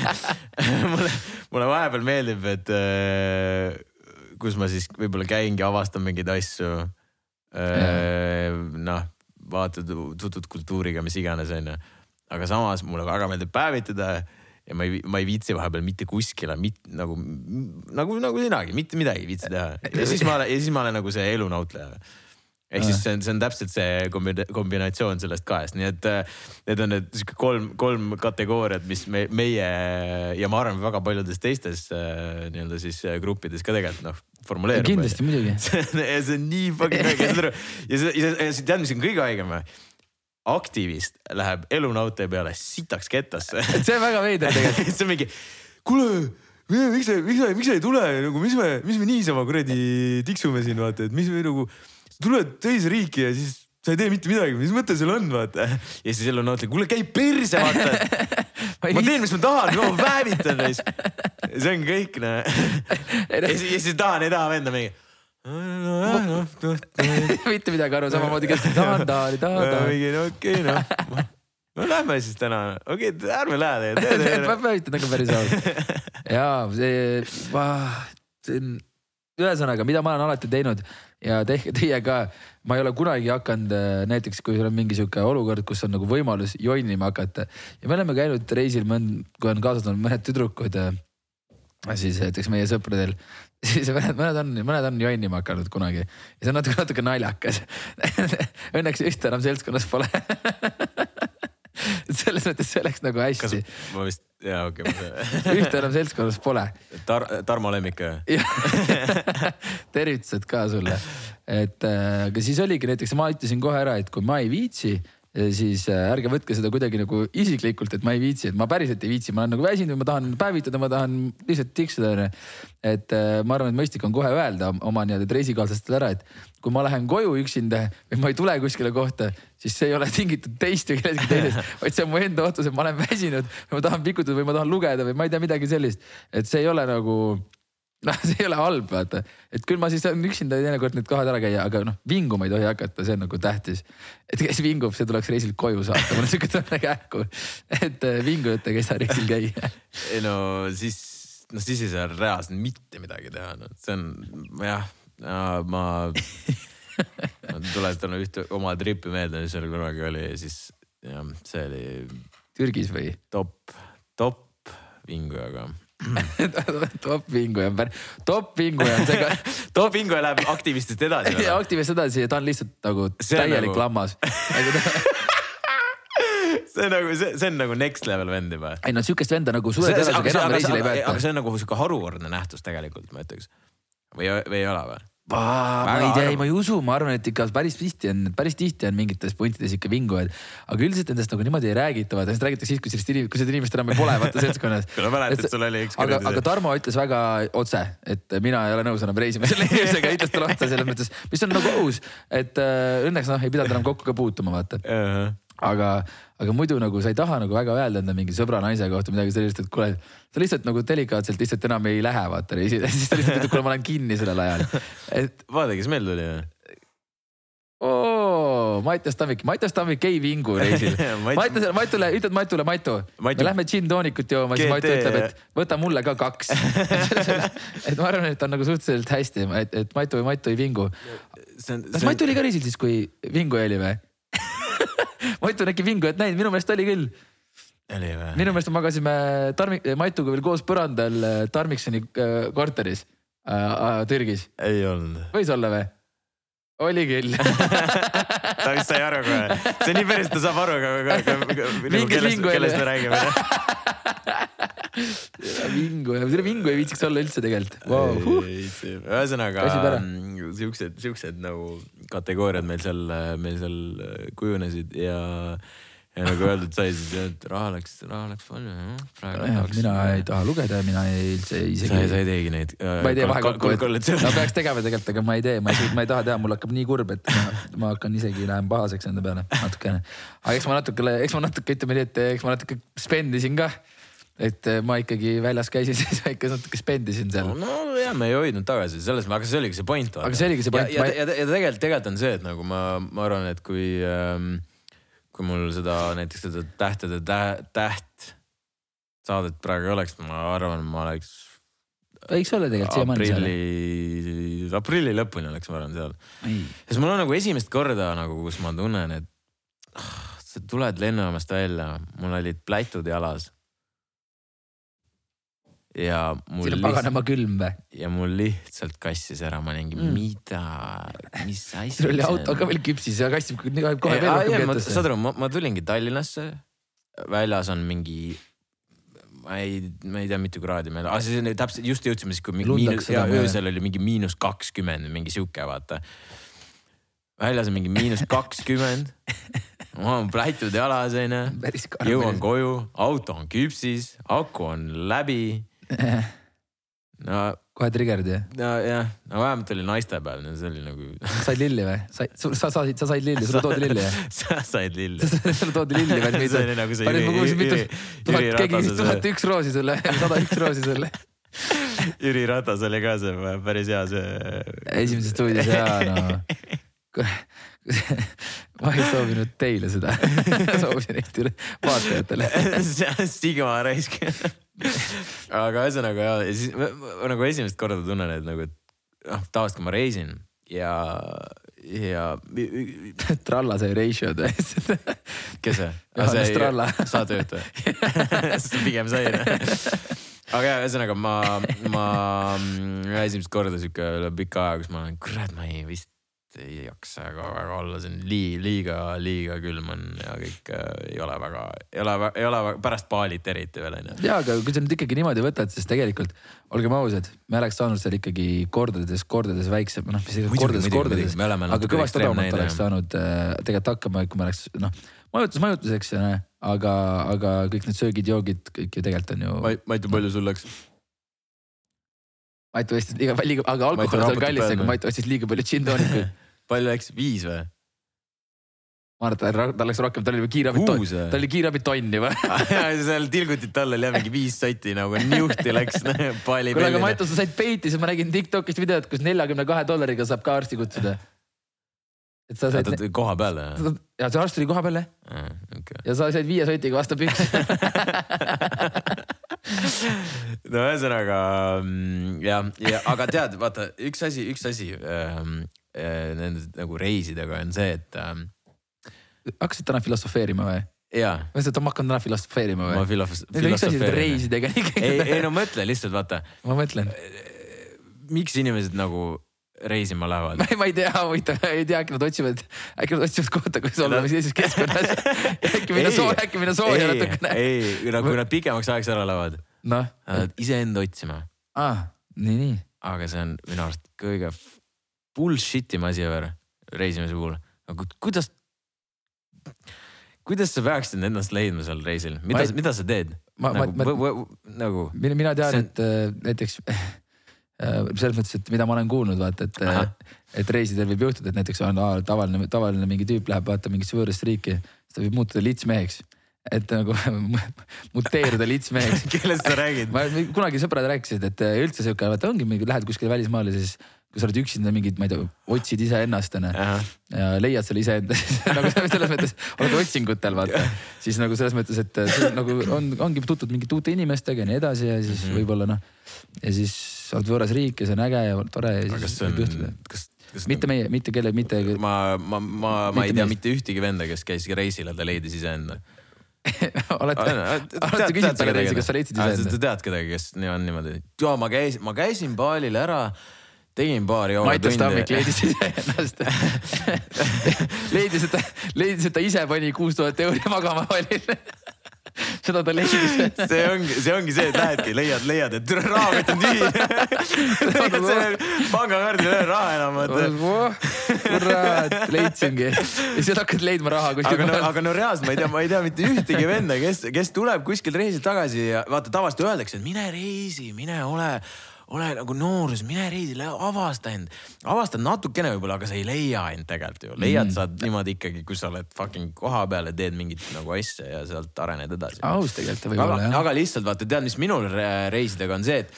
A: [laughs] mulle, mulle vahepeal meeldib, et äh, kus ma siis võib-olla käingi, avastan mingeid asju noh, vaatad, tutvud kultuuriga, mis iganes, onju. aga samas mulle väga meeldib päevitada ja ma ei, ma ei viitsi vahepeal mitte kuskile, nagu, nagu, nagu sinagi, mitte midagi ei viitsi teha. ja siis ma olen, ja siis ma olen nagu see elunautleja ehk siis see on, see on täpselt see kombinatsioon sellest kahest, nii et need on need sihuke kolm, kolm kategooriat, mis me, meie ja ma arvan, väga paljudes teistes nii-öelda siis gruppides ka tegelikult noh formuleerub.
B: kindlasti muidugi [laughs]
A: see on nii fucking äge, saad aru. ja see, ja see, tead, mis on kõige haigem või? aktivist läheb elunaute peale sitaks kettasse [laughs]
B: see on väga veider tegelikult [laughs]
A: see on mingi, kuule miks sa, miks sa, miks sa ei tule nagu, mis me, mis me niisama kuradi tiksume siin vaata, et mis me nagu tuled teise riiki ja siis sa ei tee mitte midagi, mis mõte sul on, vaata. ja siis jälle on ütlen, kuule käi perse, vaata. [laughs] ma teen, mis ma tahan, ma väävitan neist. see on kõik, noh. [laughs] ja siis, ja siis tahan, ei taha venda mingi [laughs]
B: mitte midagi aru, samamoodi kes tahan, tahan, tahan, tahan.
A: mingi no okei okay, noh. no lähme siis täna, okei okay,, ärme lähe
B: tegelikult. ma päevitan nagu päris ausalt. ja see, see on, ühesõnaga, mida ma olen alati teinud ja tehke teie ka. ma ei ole kunagi hakanud äh, näiteks, kui sul on mingi sihuke olukord, kus on nagu võimalus jonnima hakata ja me oleme käinud reisil, kui on kaasas olnud mõned tüdrukud äh, siis näiteks meie sõpradel, [laughs] siis mõned, mõned on, mõned on jonnima hakanud kunagi ja see on natuke, natuke naljakas [laughs] Õnneks ühte enam seltskonnas pole [laughs] selles mõttes see oleks nagu hästi.
A: ma vist jaa, okei okay, [laughs]
B: ühte enam seltskonnas pole.
A: Tar. Tarmo lemmik [laughs]
B: tervitused ka sulle, et äh, aga siis oligi näiteks, ma ütlesin kohe ära, et kui ma ei viitsi siis äh, ärge võtke seda kuidagi nagu isiklikult, et ma ei viitsi, et ma päriselt ei viitsi, ma olen nagu väsinud või ma tahan päevitada, ma tahan lihtsalt tiksuda onju. et äh, ma arvan, et mõistlik on kohe öelda oma nii-öelda reisikaaslastele ära, et kui ma lähen koju üksinda või ma ei tule kuskile kohta, siis see ei ole tingitud teist või kellestki teisest, [laughs] vaid see on mu enda otsus, et ma olen väsinud, ma tahan pikutada või ma tahan lugeda või ma ei tea midagi sellist. et see ei ole nagu noh, see ei ole halb, vaata, et küll ma siis üksinda teinekord need kohad ära käia, aga noh, vinguma ei tohi hakata, see on nagu tähtis. et kes vingub, see tuleks reisilt koju saata, mul on siuke tunne kähku, et äh, vingujatega ei saa reisil käia. [laughs]
A: ei no siis, no siis ei saa reaalselt mitte midagi teha, no see on jah, ma, [laughs] tuletan ühte oma tripi meelde, mis seal kunagi oli siis jah, see oli.
B: Türgis või?
A: top, top vingujaga [laughs]
B: top vinguja on päris, top vinguja on see ka [laughs]
A: top vinguja läheb aktivistist edasi. [laughs]
B: ja aktivist edasi ja ta on lihtsalt nagu see täielik nagu... lammas
A: see on nagu, see, see on nagu next level vend juba.
B: ei no sihukest venda nagu suure tõenäosusega enam reisile ei võeta.
A: aga see on nagu sihuke harukordne nähtus tegelikult ma ütleks. või, või ei ole või?
B: Ma ei tea, ei ma ei usu, ma arvan, et ikka päris tihti on, päris tihti on mingites puntides ikka vingujad. aga üldiselt nendest nagu niimoodi ei räägita, vaata sellest räägitakse siis, kui sellist inimest, kui seda inimest enam ei pole vaata seltskonnas. [laughs]
A: kuule mäletad, sul oli üks.
B: aga, aga Tarmo ütles väga otse, et mina ei ole nõus enam reisima selle inimesega, ütles talle otse selles mõttes, mis on nagu aus, et äh, õnneks noh, ei pidanud enam kokku ka puutuma, vaata aga, aga muidu nagu sa ei taha nagu väga öelda enda mingi sõbra naise kohta midagi sellist, et kuule, sa lihtsalt nagu delikaatselt lihtsalt enam ei lähe vaata [laughs] siis ta lihtsalt ütleb, kuule, ma olen kinni sellel ajal.
A: et. vaata, kes meil tuli või?
B: oo, Mattias Tammik, Mattias Tammik ei vingu reisil [laughs] Mattias, Matule, ütled Matule, Matu, Matu., me lähme džinntoonikut jooma, siis Matu ütleb, et võta mulle ka kaks [laughs] et ma arvan, et on nagu suhteliselt hästi, et, et Matu, Matu ei vingu. kas Matu oli ka reisil siis, kui vingu oli või? [laughs] Matu on äkki vingujat näinud, minu meelest oli küll. minu meelest me magasime Tarmi-, Matuga veel koos põrandal äh, Tarmiksoni äh, korteris äh, äh, Türgis.
A: ei olnud.
B: võis olla või? oli küll [laughs]
A: ta vist sai aru kohe, see nii päris, ta saab aru ka,
B: nagu kellest,
A: kellest me räägime [laughs]
B: vingu ja selle vingu ei viitsiks olla üldse tegelikult wow..
A: ühesõnaga mm, siuksed, siuksed nagu kategooriad meil seal, meil seal kujunesid ja, ja nagu öeldud sai, siis et raha läks, raha läks palju
B: jah. mina ei taha lugeda ja mina ei üldse isegi.
A: sa, sa ei teegi neid.
B: ma ei tee vahekokkuvõtteid, no peaks tegema tegelikult, aga ma ei tee, ma ei, ma ei taha teha, mul hakkab nii kurb, et ma, ma hakkan isegi lähen pahaseks enda peale natukene. aga eks ma natuke, eks ma natuke ütleme nii, et eks ma natuke spendisin ka et äh, ma ikkagi väljas käisin, [laughs] siis ma ikka natuke spendisin seal.
A: no ja me ei hoidnud tagasi selles, aga see oligi see point.
B: aga see oligi see point.
A: ja, ja, ja, ja tegelikult, tegelikult on see, et nagu ma, ma arvan, et kui ähm,, kui mul seda näiteks seda tähtede täht, täht saadet praegu ei oleks, ma arvan, ma oleks.
B: võiks olla tegelikult
A: siiamaani seal. aprilli, aprilli lõpuni oleks, ma arvan, seal. sest mul on nagu esimest korda nagu, kus ma tunnen, et oh, sa tuled lennujaamast välja, mul olid plätud jalas ja mul.
B: siin on paganama külm või?
A: ja mul lihtsalt kassis ära, ma olingi mm. mida, mis [laughs] asja.
B: sul oli auto ka veel küpsis ja kassis kohe veel
A: rohkem kätesse. saad aru, ma tulingi Tallinnasse, väljas on mingi ma ei, ma ei tea, mitu kraadi meil, aga siis täpselt just jõudsime siis, kui miinus ja öösel oli mingi miinus kakskümmend või mingi sihuke, vaata. väljas on mingi miinus [laughs] kakskümmend. ma olen plätud jalas onju. jõuan koju, auto on küpsis, aku on läbi [laughs] no
B: kohe trigger'd jah?
A: nojah, no vähemalt oli naistepäev, no see oli nagu [laughs]
B: said lilli või? said, sa said, sa said lilli, sulle toodi lilli jah? [laughs]
A: sa said lilli
B: sulle toodi lilli
A: mitu. see oli nagu see Jüri,
B: Jüri, Jüri, Ratase. tuhat üks roosi sulle, sada üks roosi sulle
A: Jüri Ratas oli ka see päris hea see.
B: esimeses stuudios jaa no ma ei soovinud teile seda soovin Eesti vaatajatele
A: Sigma raisk aga ühesõnaga ja, ja siis nagu esimest korda tunnen, et nagu, et noh, tavaliselt kui ma reisin ja, ja.
B: tralla sai ratio tõesti. [laughs]
A: kes see?
B: Johannes Tralla. [laughs]
A: saatejuht või? [laughs] pigem sai aga ja ühesõnaga ma, ma esimest korda sihuke üle pika aja, kus ma olen, kurat, ma ei vist ei jaksa ka väga olla, see on lii-, liiga, liiga külm on ja kõik äh, ei ole väga, ei ole, ei ole pärast paalit eriti veel onju.
B: ja, aga kui sa nüüd ikkagi niimoodi võtad, siis tegelikult olgem ausad, me oleks saanud seal ikkagi kordades, kordades väiksem, noh, mis kordades, kordades, aga kõvasti odavamalt oleks saanud äh, tegelikult hakkama, kui me oleks noh, majutus majutuseks, aga, aga kõik need söögid-joogid kõik ju tegelikult on ju.
A: Mait, palju sul läks?
B: Mait ostis liiga palju, aga alkohol on kallis, aga Mait ostis liiga palju džinntoonikut [laughs] [laughs]
A: palju läks, viis või?
B: ma arvan, et tal läks rohkem, tal oli kiirabi tonn, ta oli kiirabi tonn juba [laughs]
A: seal tilgutite all oli jah mingi viis sotti nagu niuhti läks [laughs] paali
B: kuule, aga ma ütlen, sa said peiti, siis ma nägin Tiktokist videot, kus neljakümne kahe dollariga saab ka arsti kutsuda.
A: et sa said. koha peal
B: jah? ja see arst tuli koha peale ah,. Okay. ja sa said viie sotiga vastu püksi [laughs]
A: no ühesõnaga mm, jah, ja aga tead, vaata üks asi, üks asi ähm, Äh, nende nagu reisidega on see, et ähm,.
B: hakkasid täna filosofeerima või?
A: jaa.
B: ma et ma hakkan täna filosofeerima või?
A: ma filof-.
B: Need on üks asi reisidega [laughs]
A: ei, ei no mõtle lihtsalt vaata.
B: ma mõtlen.
A: miks inimesed nagu reisima lähevad?
B: ma ei tea, huvitav, ei tea, äkki nad otsivad, äkki nad otsivad kohta, kus olla sellises keskkonnas [laughs] äkki minna soo-, äkki minna sooja natukene.
A: ei, no kui nad pikemaks ajaks ära lähevad
B: no..
A: iseenda otsima.
B: aa, ah, nii, nii.
A: aga see on minu arust kõige bullshit ima asi ever reisimise puhul, aga kuidas, kuidas sa peaksid ennast leidma seal reisil, mida, mida sa teed? nagu, nagu.
B: mina, mina tean, et äh, näiteks [laughs] äh, selles mõttes, et mida ma olen kuulnud, vaata, et, äh, et reisidel võib juhtuda, et näiteks on tavaline, tavaline mingi tüüp läheb vaata mingisse võõrasse riiki, siis ta võib muutuda litsmeheks et nagu [laughs] muteeruda litsmeheks [laughs]
A: kellest sa räägid?
B: kunagi sõbrad rääkisid, et üldse sihuke, vaata ongi mingi, lähed kuskile välismaale, siis kui sa oled üksinda mingid, ma ei tea, otsid iseennast onju ja leiad selle iseenda [laughs] nagu selles mõttes oled otsingutel vaata, siis nagu selles mõttes, et nagu on, ongi tutvud mingite uute inimestega ja nii edasi ja siis mm -hmm. võib-olla noh. ja siis oled võõras riik ja see on äge ja tore ja siis võib juhtuda. kas, kas mitte meie, mitte kelle, mitte.
A: ma, ma, ma, ma ei tea meist. mitte ühtegi venda, kes käis reisil ja ta leidis iseenda [laughs]
B: olete, olete küsinud talle reisi, kas sa leidsid iseenda?
A: sa tead kedagi, kes nii on niimoodi, ja ma käisin, ma käisin baalil ära tegin paari
B: joonetundi. Mait Stammik leidis iseennast [laughs] leidis, et ta, leidis, et ta ise pani kuus tuhat euri magama valil seda ta leidis.
A: see ongi, see ongi see, et lähedki, leiad, leiad, et rahakott on tühi. [laughs] pangakaardil ei ole raha enam.
B: kurat, leidsingi. ja siis hakkad leidma raha kuskil.
A: aga no, aga no reaalselt ma ei tea, ma ei tea mitte ühtegi venda, kes, kes tuleb kuskilt reisilt tagasi ja vaata tavaliselt öeldakse, et mine reisi, mine ole ole nagu noorus, mine reisile, avasta end. avastad natukene võib-olla, aga sa ei leia end tegelikult ju. leiad mm. saad niimoodi ikkagi, kui sa oled fucking koha peal ja teed mingit nagu asja ja sealt arened edasi.
B: aus tegelikult võib-olla
A: jah. aga lihtsalt vaata, tead, mis minul reisidega on see, et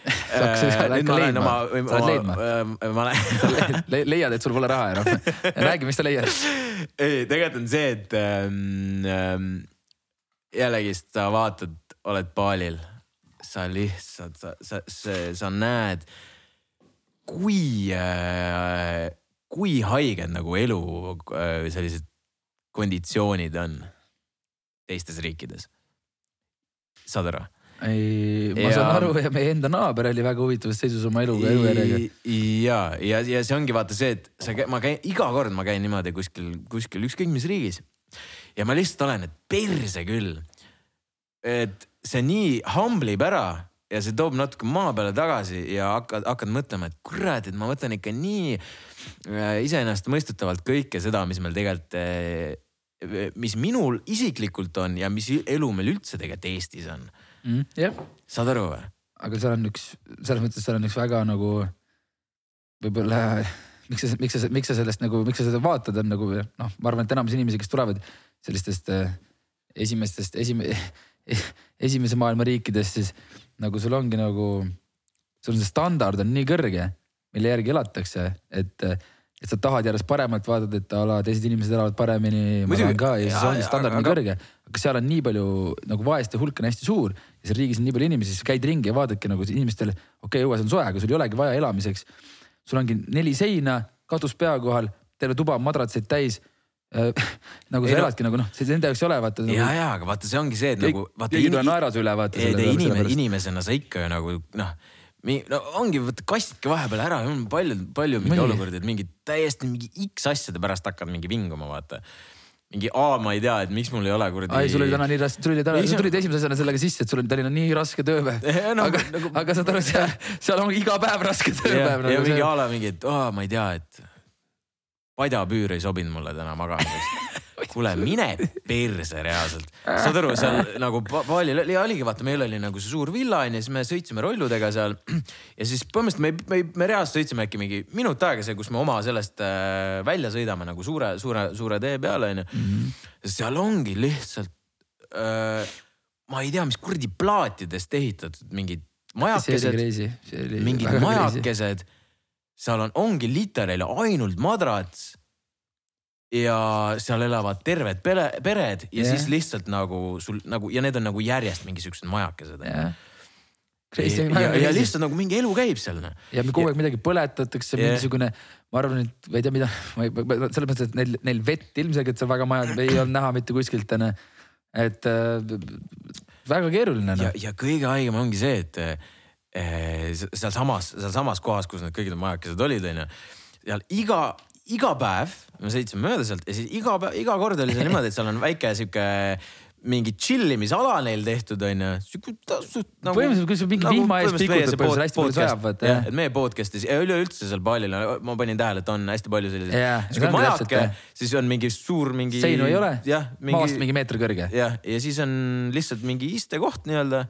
A: [laughs] äh, nüüd ma olen oma,
B: oma, äh, ma olen Le. leiad, et sul pole raha enam. räägi, mis sa leiad? [laughs]
A: ei, tegelikult on see, et ähm, ähm, jällegist sa vaatad, oled baalil sa lihtsalt, sa, sa, sa, sa näed, kui äh,, kui haiged nagu elu äh, sellised konditsioonid on teistes riikides. saad aru?
B: ei, ma ja, saan aru ja meie enda naaber oli väga huvitavas seisus oma eluga, elujärjega.
A: ja, ja, ja see ongi vaata see, et sa, ma käin iga kord ma käin niimoodi kuskil, kuskil ükskõik mis riigis. ja ma lihtsalt olen, et perse küll. et see nii humble ib ära ja see toob natuke maa peale tagasi ja hakkad, hakkad mõtlema, et kurat, et ma võtan ikka nii äh, iseenesestmõistetavalt kõike seda, mis meil tegelikult, äh, mis minul isiklikult on ja mis elu meil üldse tegelikult Eestis on
B: mm,. Yeah.
A: saad aru või?
B: aga seal on üks, selles mõttes seal on üks väga nagu võib-olla miks sa, miks sa, miks sa sellest nagu, miks sa seda vaatad, on nagu noh, ma arvan, et enamus inimesi, kes tulevad sellistest äh, esimestest, esime-, [laughs] esimese maailma riikidest, siis nagu sul ongi nagu, sul see standard on nii kõrge, mille järgi elatakse, et, et sa tahad järjest paremat vaadata, et ala teised inimesed elavad paremini, ma tahan ka ja siis ongi standard aga, nii kõrge. aga seal on nii palju nagu vaeste hulk on hästi suur ja seal riigis on nii palju inimesi, siis käid ringi ja vaadadki nagu inimestel, okei okay,, õues on soe, aga sul ei olegi vaja elamiseks. sul ongi neli seina, katus pea kohal, terve tuba on madratseid täis nagu sa eladki nagu noh, see nende jaoks ei ole vaata
A: nagu.... ja, ja, aga vaata, see ongi see, et
B: kõik,
A: nagu.
B: keegi tuleb naeras üle vaata.
A: inimene, inimesena sa ikka ju nagu noh, no ongi, võta kastidki vahepeal ära, on palju, palju mingi olukordi, et mingi täiesti mingi X asjade pärast hakkad mingi vinguma, vaata mingi A, ma ei tea, et miks mul ei ole kuradi.
B: ai, sul oli täna nii raske, sul oli täna, sa tulid esimese asjana sellega sisse, et sul oli Tallinna nii raske tööpäev [laughs] no,. aga nagu..., aga saad aru, seal, seal on iga päev raske tööpäev.
A: ja, ja nagu mingi a la mingi, et oh, ma ei tea, et padjapüür ei sobinud mulle täna magamiseks [laughs] kuule, mine perse reaalselt. saad aru, seal nagu palju oli, oligi vaata, meil oli nagu see suur villa onju, siis me sõitsime rolludega seal. ja siis põhimõtteliselt me, me, me reaalselt sõitsime äkki mingi minut aega see, kus me oma sellest äh, välja sõidame nagu suure, suure, suure tee peale onju mm. -hmm. seal ongi lihtsalt äh,, ma ei tea, mis kuradi plaatidest ehitatud mingid majakesed, mingid majakesed. Seal on, ongi literaali ainult madrats ja seal elavad terved pere, pered ja yeah. siis lihtsalt nagu sul nagu ja need on nagu järjest mingisugused majakesed yeah.. ja, ja, ja lihtsalt nagu mingi elu käib seal. Noh.
B: ja kogu aeg midagi põletatakse yeah., mingisugune, ma arvan, et ma ei tea, mida, ma ei, selles mõttes, et neil, neil vett ilmselgelt seal väga majas ei olnud näha mitte kuskilt onju. et äh, väga keeruline
A: no.. ja, ja kõige haigem ongi see, et äh, sealsamas, sealsamas kohas, kus need need majakesed olid onju, seal iga iga päev me sõitsime mööda sealt ja siis iga päev, iga kord oli see niimoodi, et seal on väike sihuke mingi chill imisala neil tehtud onju.
B: Nagu, põhimõtteliselt, kui sa mingi nagu, vihma ees pikutad, põhimõtteliselt hästi palju sajab
A: vaata. jah, et meie podcast'is ja üleüldse seal Balil, ma panin tähele, et on hästi palju selliseid. sihuke majake, siis on mingi suur mingi.
B: seinu ei ole.
A: Mingi...
B: maast mingi meeter kõrge.
A: jah, ja siis on lihtsalt mingi istekoht nii-öelda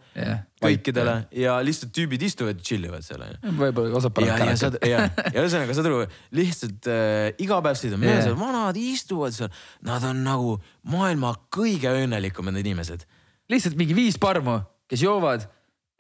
A: kõikidele ja lihtsalt tüübid istuvad ja chill ivad seal onju.
B: võib-olla osad panevad
A: kärakat. ja, ja ühesõnaga saad aru, lihtsalt äh, iga päev sõidavad seal, vanad istuvad seal, nad on nagu maailma kõige õnnelikumad inimesed.
B: lihtsalt mingi viis parmu, kes joovad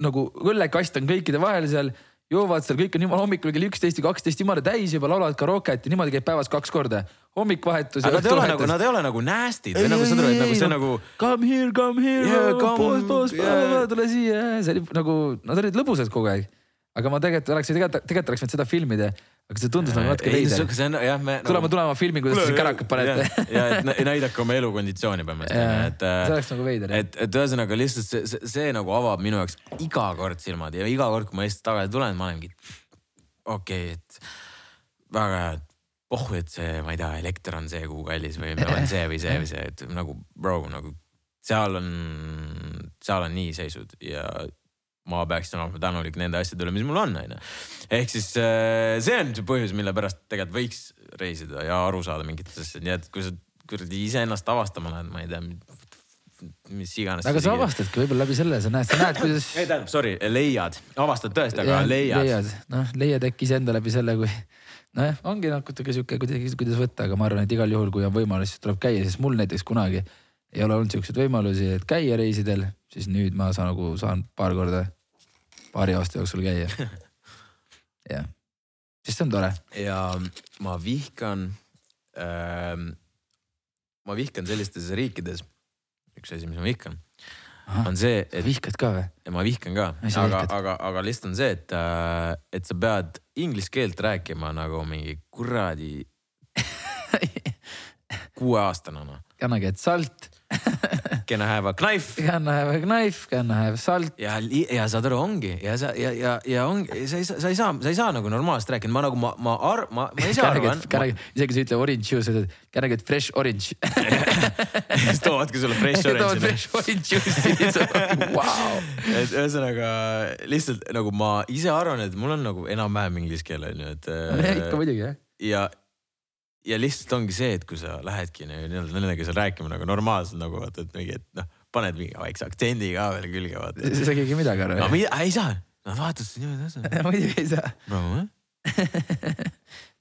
B: nagu õllekast on kõikide vahel seal joovad seal, kõik on jumala hommikul kell üksteist ja kaksteist jumala täis juba, laulavad karooket ja niimoodi käib päevas kaks korda. hommikvahetus.
A: nad ei ole nagu, nad ei ole nagu nasty'd või nagu tuled nagu see nagu.
B: Come here, come here yeah,, boss, boss yeah., tule siia, see oli nagu, nad olid lõbusad kogu aeg. aga ma tegelikult oleks, tegelikult, tegelikult oleks võinud seda filmida aga see tundus nagu natuke veider.
A: see on jah, me.
B: tule, ma tulen, ma filmin, kuidas te kärakad panete.
A: ja, et näidake oma elukonditsiooni põhimõtteliselt, et.
B: see oleks nagu veider.
A: et, et ühesõnaga lihtsalt see, see, see nagu avab minu jaoks iga kord silmad ja iga kord, kui ma Eestist tagasi tulen, ma olengi okei okay,, et väga hea, et pohhu, et see, ma ei tea, elekter on see kuu kallis või on see või see või see, et nagu bro nagu seal on, seal on nii seisud ja ma peaksin olema tänulik nende asjade üle, mis mul on, onju. ehk siis äh, see on see põhjus, mille pärast tegelikult võiks reisida ja aru saada mingitest asjadest, nii et kui sa kuradi iseennast avastama lähed, ma ei tea, mis iganes.
B: aga sa avastadki võib-olla läbi selle, sa näed, sa näed, kuidas. [laughs]
A: ei tähendab, sorry, leiad, avastad tõesti, aga ja, leiad.
B: leiad, noh leiad äkki iseenda läbi selle, kui nojah, ongi natuke sihuke kuidagi, kuidas võtta, aga ma arvan, et igal juhul, kui on võimalus, siis tuleb käia, sest mul näiteks kunagi ei ole olnud siukseid võimalusi, et käia reisidel, siis nüüd ma saan nagu saan paar korda paari aasta jooksul käia. [laughs] jah, siis see on tore.
A: ja ma vihkan ähm,, ma vihkan sellistes riikides, üks asi, mis ma vihkan, on see, et.
B: vihkad ka või?
A: ma vihkan ka, aga, aga, aga lihtsalt on see, et, äh, et sa pead inglise keelt rääkima nagu mingi kuradi [laughs] kuueaastane noh.
B: kannagi, et salt [laughs]
A: Can I have a knife?
B: Can I have a knife, can I have salt?
A: ja, ja saad aru, ongi ja sa ja, ja, ja ongi, sa ei saa, sa ei saa, sa ei saa nagu normaalselt rääkida, ma nagu ma, ma ar-, ma, ma ise arvan.
B: isegi sa ütled orange juice, ütled can I get fresh orange [laughs]
A: siis toovadki sulle fresh [laughs] orange'i.
B: toovad fresh orange juice'i wow..
A: et ühesõnaga lihtsalt nagu ma ise arvan, et mul on nagu enam-vähem inglise keel on ju, et.
B: ikka muidugi jah.
A: ja ja lihtsalt ongi see, et kui sa lähedki nii-öelda nendega seal rääkima nagu normaalselt nagu vaata, et mingi, et noh, paned mingi väikse aktsendi ka veel külge
B: vaata. siis ei saa keegi midagi aru.
A: no mida, ei saa, nad vaatasid niimoodi [laughs]
B: muidugi ei saa
A: no,.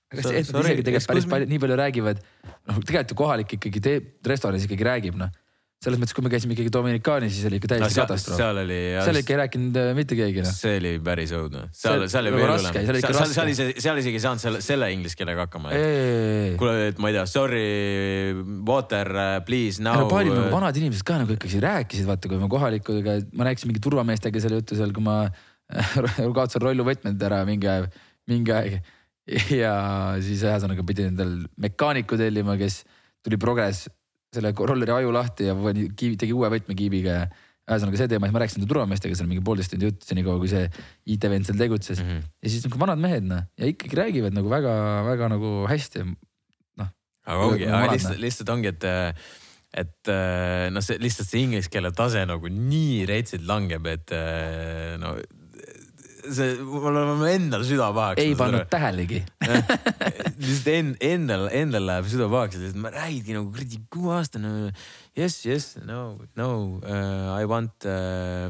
B: aga see, et nad isegi tegelikult päris palju, nii palju räägivad, noh tegelikult ju kohalik ikkagi teeb, restoranis ikkagi räägib noh selles mõttes, kui me käisime ikkagi Dominikaanis, siis oli ikka täiesti no, katastroof.
A: seal oli.
B: seal ikka ei rääkinud äh, mitte keegi noh.
A: see oli päris õudne. seal, seal oli veel hullem. seal, seal, seal, seal, seal isegi ei saanud selle, selle inglise keelega hakkama. kuule, et ma ei tea, sorry, water, uh, please now.
B: paljud nagu vanad inimesed ka nagu ikkagi rääkisid, vaata, kui ma kohalikudega, ma rääkisin mingi turvameestega selle juttu seal, kui ma [laughs] kaotasin rolluvõtmed ära mingi aeg, mingi aeg. ja siis ühesõnaga pidin endal mekaaniku tellima, kes tuli Progress selle rolleri aju lahti ja pani, tegi uue võtmekiibiga ja ühesõnaga see teema, siis ma rääkisin turvameestega seal mingi poolteist tundi juttu, senikaua kui see IT-vend seal tegutses mm. -hmm. ja siis nagu vanad mehed noh ja ikkagi räägivad nagu väga-väga nagu hästi. noh.
A: aga ongi, aga lihtsalt, lihtsalt ongi, et et noh, see lihtsalt see inglise keele tase nagu nii retsilt langeb, et no see, mul on endal süda pahaks.
B: ei pannud tähelegi
A: lihtsalt en, endal, endal läheb süda pahaks, et ma räägidki nagu kuradi kuueaastane. Yes, yes, no, no uh, I want uh,.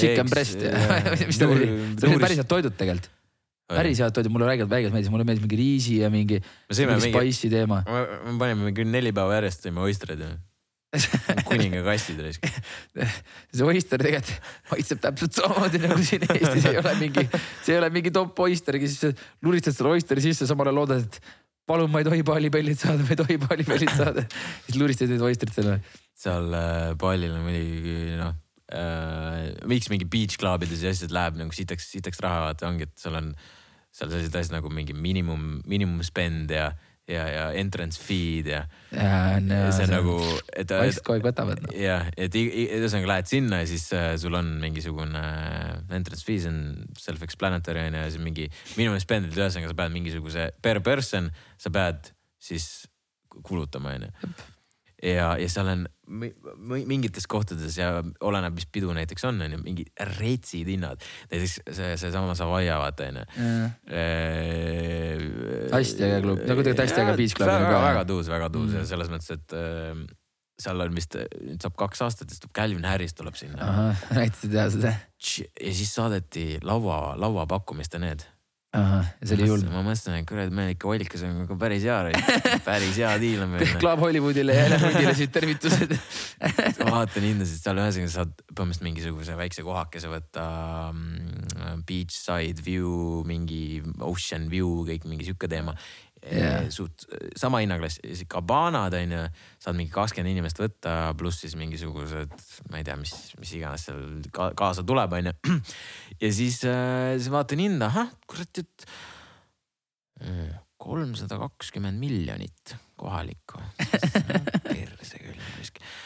B: Chicken breast [laughs] mis ta oli, see oli päris head toidud tegelikult päris head toidud, mulle räigelt väikest meeldis, mulle meeldis mingi riisi ja mingi, mingi spice'i teema.
A: me panime küll neli päeva järjest tõime oistreid [laughs] kuningakastid raisk. [laughs]
B: see oyster tegelikult maitseb täpselt samamoodi nagu siin Eestis ei ole mingi, see ei ole mingi top oyster, kes luristad selle oysteri sisse, samal ajal loodad, et palun, ma ei tohi paalipellid saada, ma ei tohi paalipellid saada. [laughs] siis luristad neid oysterit selle.
A: seal äh, paalil on muidugi noh äh,, miks mingi beach clubides ja asjad läheb nagu sitaks, sitaks raha, vaata ongi, et seal on seal sellised asjad nagu mingi miinimum, miinimum spend ja ja, ja entrance fee'd ja,
B: ja. No,
A: see on nagu,
B: vaikselt kogu aeg võtavad
A: no.. jah, et ühesõnaga lähed sinna ja siis äh, sul on mingisugune äh, entrance fee, see on self-explanatory on ju ja siis mingi minimum spend'id, ühesõnaga sa pead mingisuguse per person, sa pead siis kulutama on ju ja, ja seal on mingites kohtades ja oleneb, mis pidu näiteks on, on ju, mingi retsid hinnad. näiteks see, seesama Savaia vaata on ju.
B: hästi äge klub, no kuidagi hästi äge beach club.
A: väga, väga tuus, väga tuus mm. ja selles mõttes, et äh, seal on vist, nüüd saab kaks aastat, siis tuleb Calvin Harris tuleb sinna. [laughs]
B: näitasid jah seda.
A: ja siis saadeti laua, lauapakkumiste need
B: ja see oli hull.
A: ma mõtlesin, et kurat, meil ikka Vollikas on nagu päris hea, [laughs] päris hea diil on meil.
B: Club Hollywoodile ja Elefantile siit tervitused [laughs]
A: vaatan hindasid seal, ühesõnaga saad põhimõtteliselt mingisuguse väikse kohakese võtta um,. Beachside view, mingi ocean view, kõik mingi sihuke teema yeah.. suht sama hinnaklass, kabanad on ju, saad mingi kakskümmend inimest võtta, pluss siis mingisugused, ma ei tea, mis, mis iganes seal ka, kaasa tuleb, on ju. [clears throat] ja siis äh,, siis vaatan hinda, ahah, kurat, et äh, kolmsada kakskümmend miljonit kohalikku perse küll.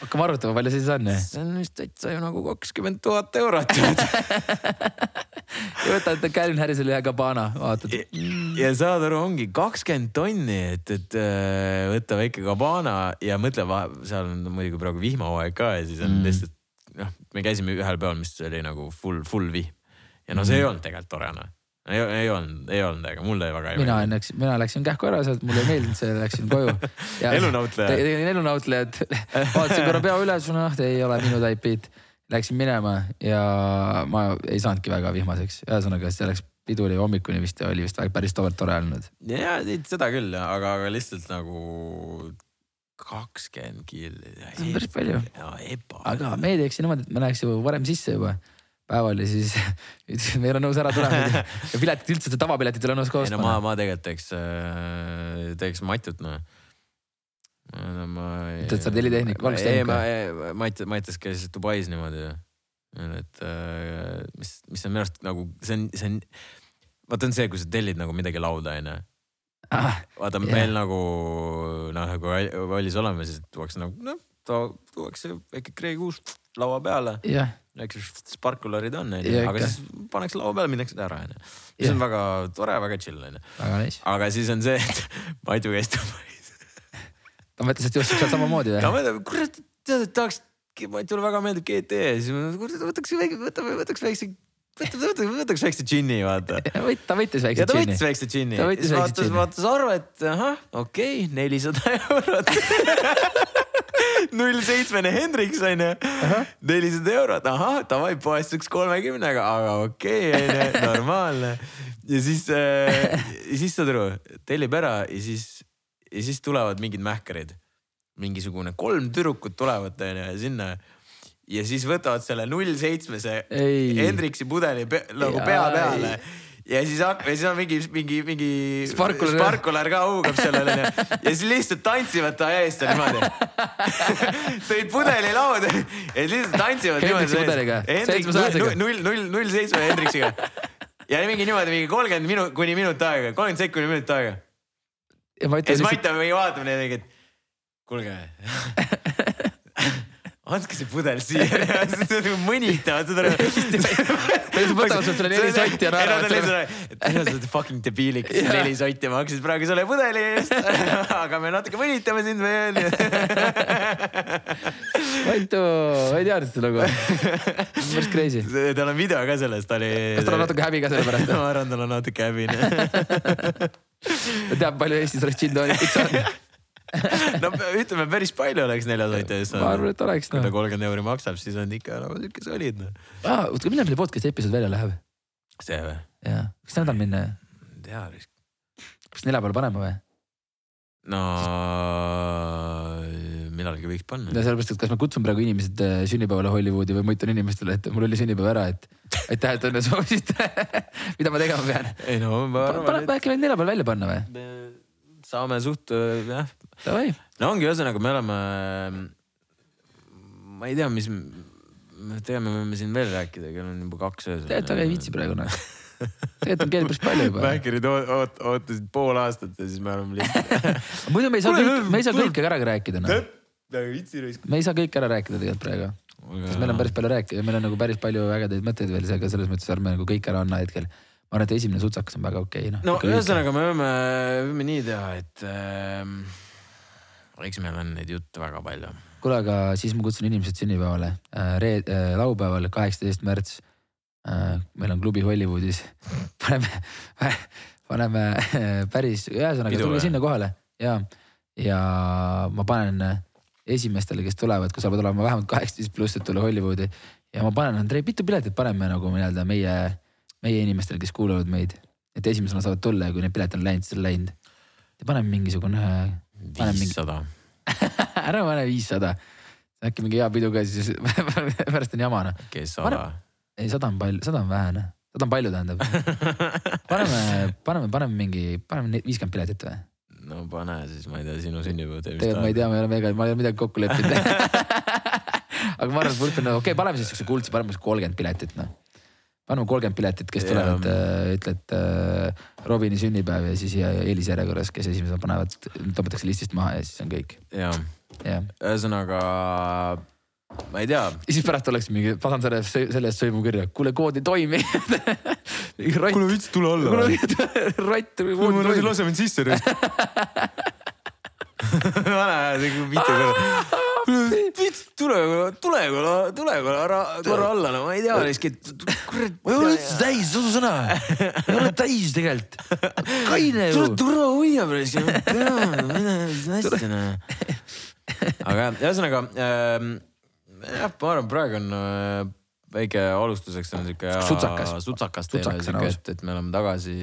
B: hakkame arvutama, palju see siis on?
A: see on vist täitsa ju nagu kakskümmend tuhat eurot [laughs]
B: ja võtad Calvin Harrisele ja Gabbana, vaatad.
A: ja saad aru, ongi kakskümmend tonni, et, et äh, võtta väike Gabbana ja mõtle, seal on muidugi praegu vihmahooaeg ka ja siis on mm. lihtsalt noh, me käisime ühel päeval, mis oli nagu full, full vihm. ja no see mm. ei olnud tegelikult tore noh ei, ei olnud, ei olnud, aga mulle väga
B: ei mina läksin, mina läksin kähku ära sealt, mulle ei meeldinud see, läksin koju. [laughs]
A: elunautleja.
B: tegin elunautlejat, [laughs] vaatasin korra pea üles, noh, ei ole minu beat läksin minema ja ma ei saanudki väga vihmaseks, ühesõnaga see läks pidu oli hommikuni vist ja oli vist päris tore olnud.
A: ja seda küll, aga, aga lihtsalt nagu kakskümmend killi.
B: see on päris palju. aga me teeks niimoodi, et me läheks ju varem sisse juba päeval ja siis [laughs] ütlesin, meil on nõus ära tulema [laughs] ja piletid üldse, tavapiletid ei ole nõus ka ostma.
A: no ma, ma tegelikult teeks, äh, teeks matjut noh
B: no ma. ütled, sa oled helitehnik, valgustehnik
A: või? Mait, Maites käis Dubais niimoodi ju. et äh, mis, mis on minu arust nagu see on, see on, vaata on see, kui sa tellid nagu midagi lauda onju ah,. vaata yeah. meil nagu noh, kui valmis oleme, siis tuuakse nagu noh, tuuakse väike kreekuus laua peale
B: yeah..
A: eks sparkularid on onju yeah,, aga siis pannakse laua peale, minnakse ära onju. mis yeah. on väga tore, väga chill onju. aga siis on see, et [laughs] Maidu käis Dubais
B: ta mõtles, et just sealt samamoodi või?
A: ta mõtleb, kurat, tead, et tahaks, Matile väga meeldib GT, siis kurat võtaks, võtame, võtaks väikse võtaks, võtaks väikse džinni, vaata. [laughs]
B: ta võttis väikse džinni.
A: ta võttis väikse džinni. siis vaatas, vaatas arvet, ahah, okei okay,, nelisada [laughs] eurot null seitsmene Hendriks onju, nelisada eurot, ahah, davai poest üks kolmekümnega, aga okei okay, onju, [laughs] normaalne. ja siis äh,, siis saad aru, tellib ära ja siis ja siis tulevad mingid mähkarid. mingisugune kolm tüdrukut tulevad onju sinna ja siis võtavad selle null seitsmese Hendriksi pudeli pe nagu pea peale. Ja siis hakkab ja siis on mingi, mingi, mingi
B: sparkular,
A: sparkular ka huugab sellele ja siis lihtsalt tantsivad ta eest niimoodi. [laughs] Tõid pudeli lauda ja siis lihtsalt tantsivad
B: Hendriksi pudeliga.
A: null, null, null seitsme Hendriksiga. ja mingi niimoodi mingi kolmkümmend minut kuni minut aega, kolmkümmend sekki kuni minut aega ja siis Mait on mingi vaatab neid mingi, et kuulge [laughs] andke see pudel siia [laughs] nagu mõnitavad seda.
B: võtavad sult selle neli sotti ja
A: ära sa oled fucking debiilik, neli sotti maksis praegu selle pudeli eest. [laughs] aga me natuke mõnitame sind veel.
B: Matu, ma ei teadnud seda lugu. päris crazy.
A: tal on video ka sellest, ta oli.
B: kas tal on natuke häbi ka selle pärast?
A: ma arvan, tal on natuke häbi
B: ta teab, palju Eestis džinntoonikut saanud [laughs]
A: no ütleme, päris palju oleks neljasõitja eest
B: ma arvan, et oleks
A: no.. kui ta kolmkümmend euri maksab, siis on ikka no sihuke solid noh.
B: aa, oota, millal meil podcast'i episood välja läheb?
A: see või?
B: jaa, kas nädal minna?
A: ei tea
B: kas neljapäeval paneme või?
A: no millalgi võiks panna.
B: ja sellepärast, et kas ma kutsun praegu inimesed äh, sünnipäevale Hollywoodi või ma ütlen inimestele, et mul oli sünnipäev ära, et [laughs] aitäh, et õnne soovisite [laughs] mida ma tegema pean?
A: ei no ma arvan,
B: et. äkki võid neljapäeval välja panna või?
A: saame suht jah. no ongi, ühesõnaga me oleme, ma ei tea, mis, tegelikult me võime siin veel rääkida, kell on juba kaks öösel.
B: tegelikult väga ei viitsi praegu noh tegelikult on keelt päris palju juba.
A: Mäkkerid oot, ootasid pool aastat ja siis me oleme lihtsalt [laughs]
B: muidu me ei saa me ei saa kõike ära rääkida noh. Me ei saa kõike ära rääkida tegelikult praegu. sest meil on päris palju rääkida, meil on nagu päris palju ägedaid mõtteid veel, seega selles mõttes ärme nagu kõik ära anna hetkel ma arvan, et esimene sutsakas on väga okei okay,
A: noh. no ühesõnaga me võime, võime nii teha, et äh, eks meil on neid jutte väga palju.
B: kuule, aga siis ma kutsun inimesed sünnipäevale äh,. Reed- äh,, laupäeval, kaheksateist märts äh,. meil on klubi Hollywoodis [laughs] paneme, paneme äh, [laughs] päris, ühesõnaga tulge sinna kohale ja, ja ma panen esimestele, kes tulevad, kui sa pead olema vähemalt kaheksateist pluss, et tulla Hollywoodi ja ma panen, Andrei, mitu piletit paneme nagu nii-öelda meie meie inimestele, kes kuulavad meid, et esimesena saavad tulla ja kui need piletid on läinud, siis on läinud. ja paneme mingisugune.
A: viissada [laughs]
B: ära pane viissada, äkki mingi hea pidu ka, siis [laughs] pärast on jama noh.
A: kes sada?
B: ei, sada on palju, sada on vähe noh, sada on palju tähendab [laughs] paneme, paneme, paneme mingi, paneme viiskümmend piletit või?
A: No pane siis, ma ei tea, sinu sünnipäev teeb.
B: tegelikult ma ei tea, ma ei ole mega, ma ei ole midagi kokku leppinud [laughs] aga ma arvan, et Wolf on nagu okei okay,, paneme siis siukse kuldse, paneme siis kolmkümmend piletit noh paneme kolmkümmend piletit, kes tulevad äh,, ütled äh, Robini sünnipäev ja siis ja, ja eelisjärjekorras, kes esimesena panevad, tõmmatakse listist maha ja siis on kõik.
A: ja, ja., ühesõnaga ma ei tea.
B: ja siis pärast oleks mingi, panen selle, selle eest sõimukirja, kuule kood ei toimi [laughs]
A: kuule vits, tule alla. [laughs]
B: rott.
A: lase mind sisse vana [laughs] aja, see mitu korda tule, tule, tule korra, korra alla, no ma ei tea, lihtsalt
B: kurat. ma ei ole üldse täis, udusõna. ei ole täis tegelikult. kaine ju.
A: tule turva uia pärast, mine hästi noh. aga ühesõnaga ähm, jah, ma arvan, praegu on äh, väike alustuseks on siuke
B: sutsakas,
A: sutsakas teile siuke, et, et me oleme tagasi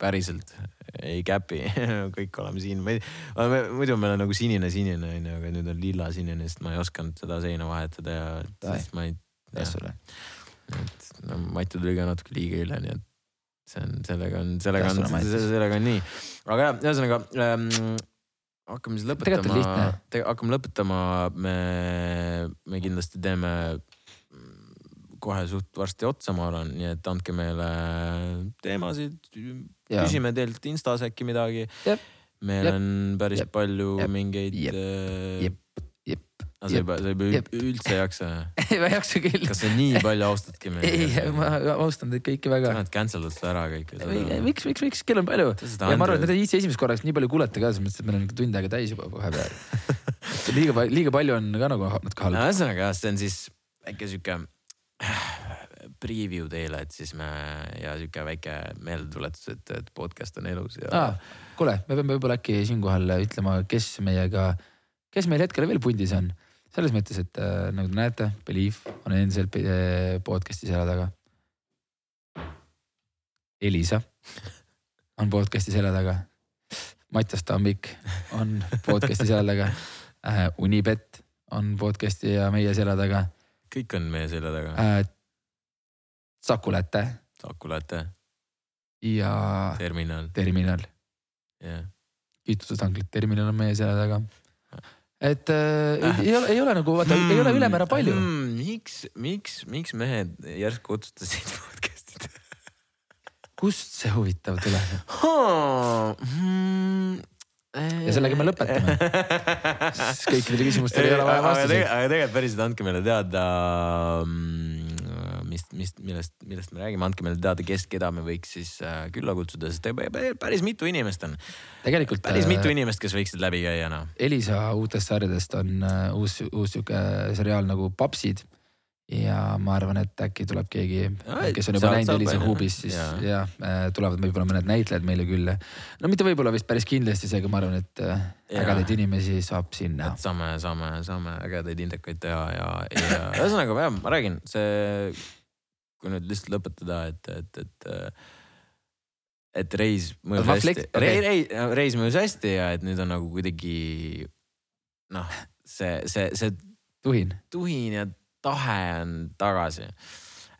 A: päriselt. Ei käpi [laughs] kõik oleme siin, muidu meil on nagu sinine, sinine on ju, aga nüüd on lilla sinine, sest ma ei osanud seda seina vahetada ja siis ma ei. et no Mati tuli ka natuke liiga hilja, nii et see on, sellega on, sellega on, sellega on nii. aga jah, ühesõnaga ähm, hakkame siis lõpetama, hakkame lõpetama, me, me kindlasti teeme kohe suht varsti otsa, ma arvan, nii et andke meile teemasid, küsime teilt Instas äkki midagi. meil Jep. on päris Jep. palju Jep. mingeid.
B: Jep. Jep.
A: Aga sa juba, sa juba üldse ei jaksa [laughs]
B: ei, ma ei jaksa küll.
A: kas sa nii palju austadki meid?
B: ei, ma austan teid kõiki väga.
A: sa oled cancel dud ära kõike.
B: miks, miks, miks, kell on palju. ja ma arvan, et ei viitsi esimest korra nii palju kuulata ka, selles mõttes, et meil on tund aega täis juba vahepeal [laughs] liiga, liiga palju on ka nagu natuke halb.
A: ühesõnaga see on siis väike sihuke preview teile, et siis me ja sihuke väike meeldetuletus, et, et podcast on elus ja
B: ah,. kuule, me peame võib-olla äkki siinkohal ütlema, kes meiega, kes meil hetkel veel pundis on. Selles mõttes, et äh, nagu te näete, Believe on endiselt äh, podcast'i selja taga. Elisa on podcast'i selja taga. Mattias Tambik on podcast'i selja taga äh,. Unibet on podcast'i ja meie selja taga
A: kõik on meie selja taga
B: äh,. Saku Läte.
A: Saku Läte.
B: ja.
A: Terminal.
B: Terminal.
A: jah yeah..
B: kütusetanklid, terminal on meie selja taga. Et äh, äh. ei ole, ei ole nagu vaata mm,, ei ole hmm. ülemäära palju
A: mm,. miks, miks, miks mehed järsku otsustasid [laughs] podcast'i teha
B: kust see huvitav tuleb
A: hmm,?
B: ja sellega me lõpetame. [laughs] kõikidele küsimustele ei ole vaja vastuseid.
A: aga tegelikult päriselt andke meile teada, mm, mis, mis, millest, millest me räägime, andke meile teada, kes, keda me võiks siis äh, külla kutsuda, sest päris mitu inimest on.
B: tegelikult.
A: päris mitu äh, inimest, kes võiksid läbi käia noh.
B: Elisa uutest sarjadest on uh, uus, uus sihuke seriaal nagu Papsid ja ma arvan, et äkki tuleb keegi, kes on juba näinud Elisa Huubis, siis ja, ja äh, tulevad võib-olla mõned näitlejad meile külla. no mitte võib-olla vist päris kindlasti, seega ma arvan, et äh, ja. ägedaid inimesi saab siin näha.
A: saame, saame, saame ägedaid indekaid teha ja, ja [laughs] ühesõnaga jah, ma räägin, see, kui nüüd lihtsalt lõpetada, et, et, et et reis mõjus hästi, reis, reis, reis mõjus hästi ja et nüüd on nagu kuidagi noh, see, see, see
B: tuhin,
A: tuhin ja tahe on tagasi.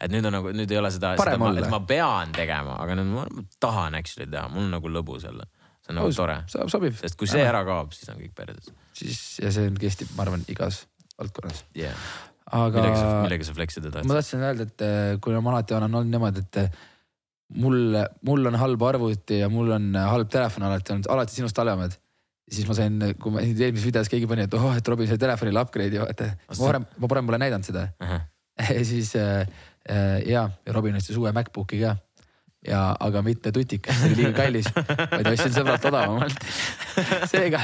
A: et nüüd on nagu, nüüd ei ole seda, seda, ma, et ma pean tegema, aga nüüd ma tahan actually teha, mul on nagu lõbus jälle. see on nagu Aus, tore.
B: sobib.
A: sest kui see ära kaob, siis on kõik perses.
B: siis ja see on, kestib, ma arvan, igas valdkonnas
A: yeah..
B: Aga.
A: millega sa, millega sa flex ida tahtsid?
B: ma tahtsin öelda, et eh, kui ma alati olen olnud niimoodi, et eh, mul, mul on halb arvuti ja mul on halb telefon alati olnud, alati sinust halvemad siis ma sain, kui ma eelmises videos keegi pani, et oh, et Robin sai telefonile upgrade'i vaata. ma varem, ma varem pole näidanud seda uh. -huh. [laughs] ja siis äh, äh, ja, ja Robin ostis uue MacBooki ka. Ja, aga mitte tutikas, see oli liiga kallis, vaid ostsin sõbralt odavamalt. [laughs] Seega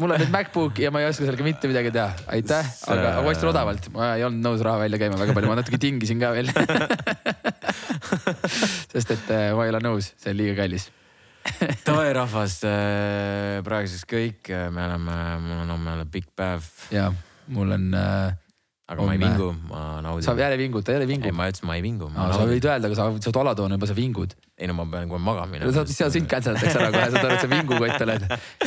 B: mul on nüüd MacBook ja ma ei oska sellega mitte midagi teha, aitäh, aga, aga ostsin odavalt, ma ei olnud nõus raha välja käima väga palju, ma natuke tingisin ka veel. [laughs] Sest et äh, ma ei ole nõus, see on liiga kallis.
A: Davai rahvas, äh, praeguseks kõik, me oleme, mul on homme jälle pikk päev.
B: ja mul on äh,
A: aga ma ei vingu, ma naudin.
B: sa jälle vingud, ta jälle vingub.
A: ei, ma ütlesin, ma ei vingu.
B: sa võid öelda, aga sa, sa oled alatoon juba, sa vingud.
A: Ei no ma pean kohe magama minema.
B: sa, seal sind cancel datakse ära kohe, saad aru, et sa vingukott oled.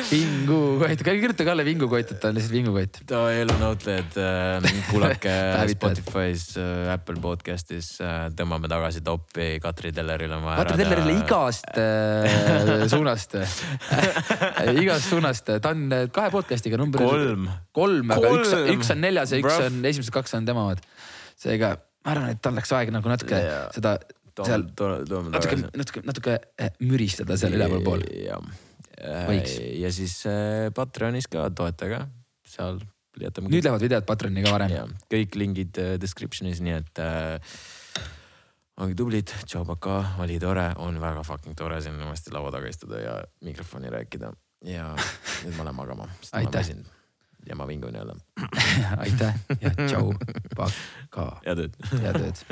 B: vingukott, kirjutage alla vingukott, et ta on lihtsalt vingukott.
A: elu nautlejad äh,, kuulake [laughs] Spotify's äh,, Apple podcast'is äh,, tõmbame tagasi topi, Katri Telleril on vaja.
B: Katri Tellerile igast äh, suunast [laughs] igast suunast, ta on äh, kahe podcast'iga number.
A: kolm.
B: kolm, aga üks, üks on neljas ja üks on esimesed kaks on tema omad. seega ma arvan, et tal läks aeg nagu natuke ja. seda seal natuke, natuke, natuke eh, müristada seal üleval pool.
A: võiks. ja siis äh, Patreonis ka toetage, seal
B: jätame. nüüd lähevad videod Patreoni ka varem.
A: kõik lingid äh, description'is, nii et äh, olge tublid, tšau, paka, oli tore, on väga fucking tore siin uuesti laua taga istuda ja mikrofoni rääkida ja nüüd ma lähen magama.
B: aitäh
A: ja ma vingun jälle [laughs]
B: aitäh ja tšau, pakka. [laughs]
A: head ööd.
B: head ööd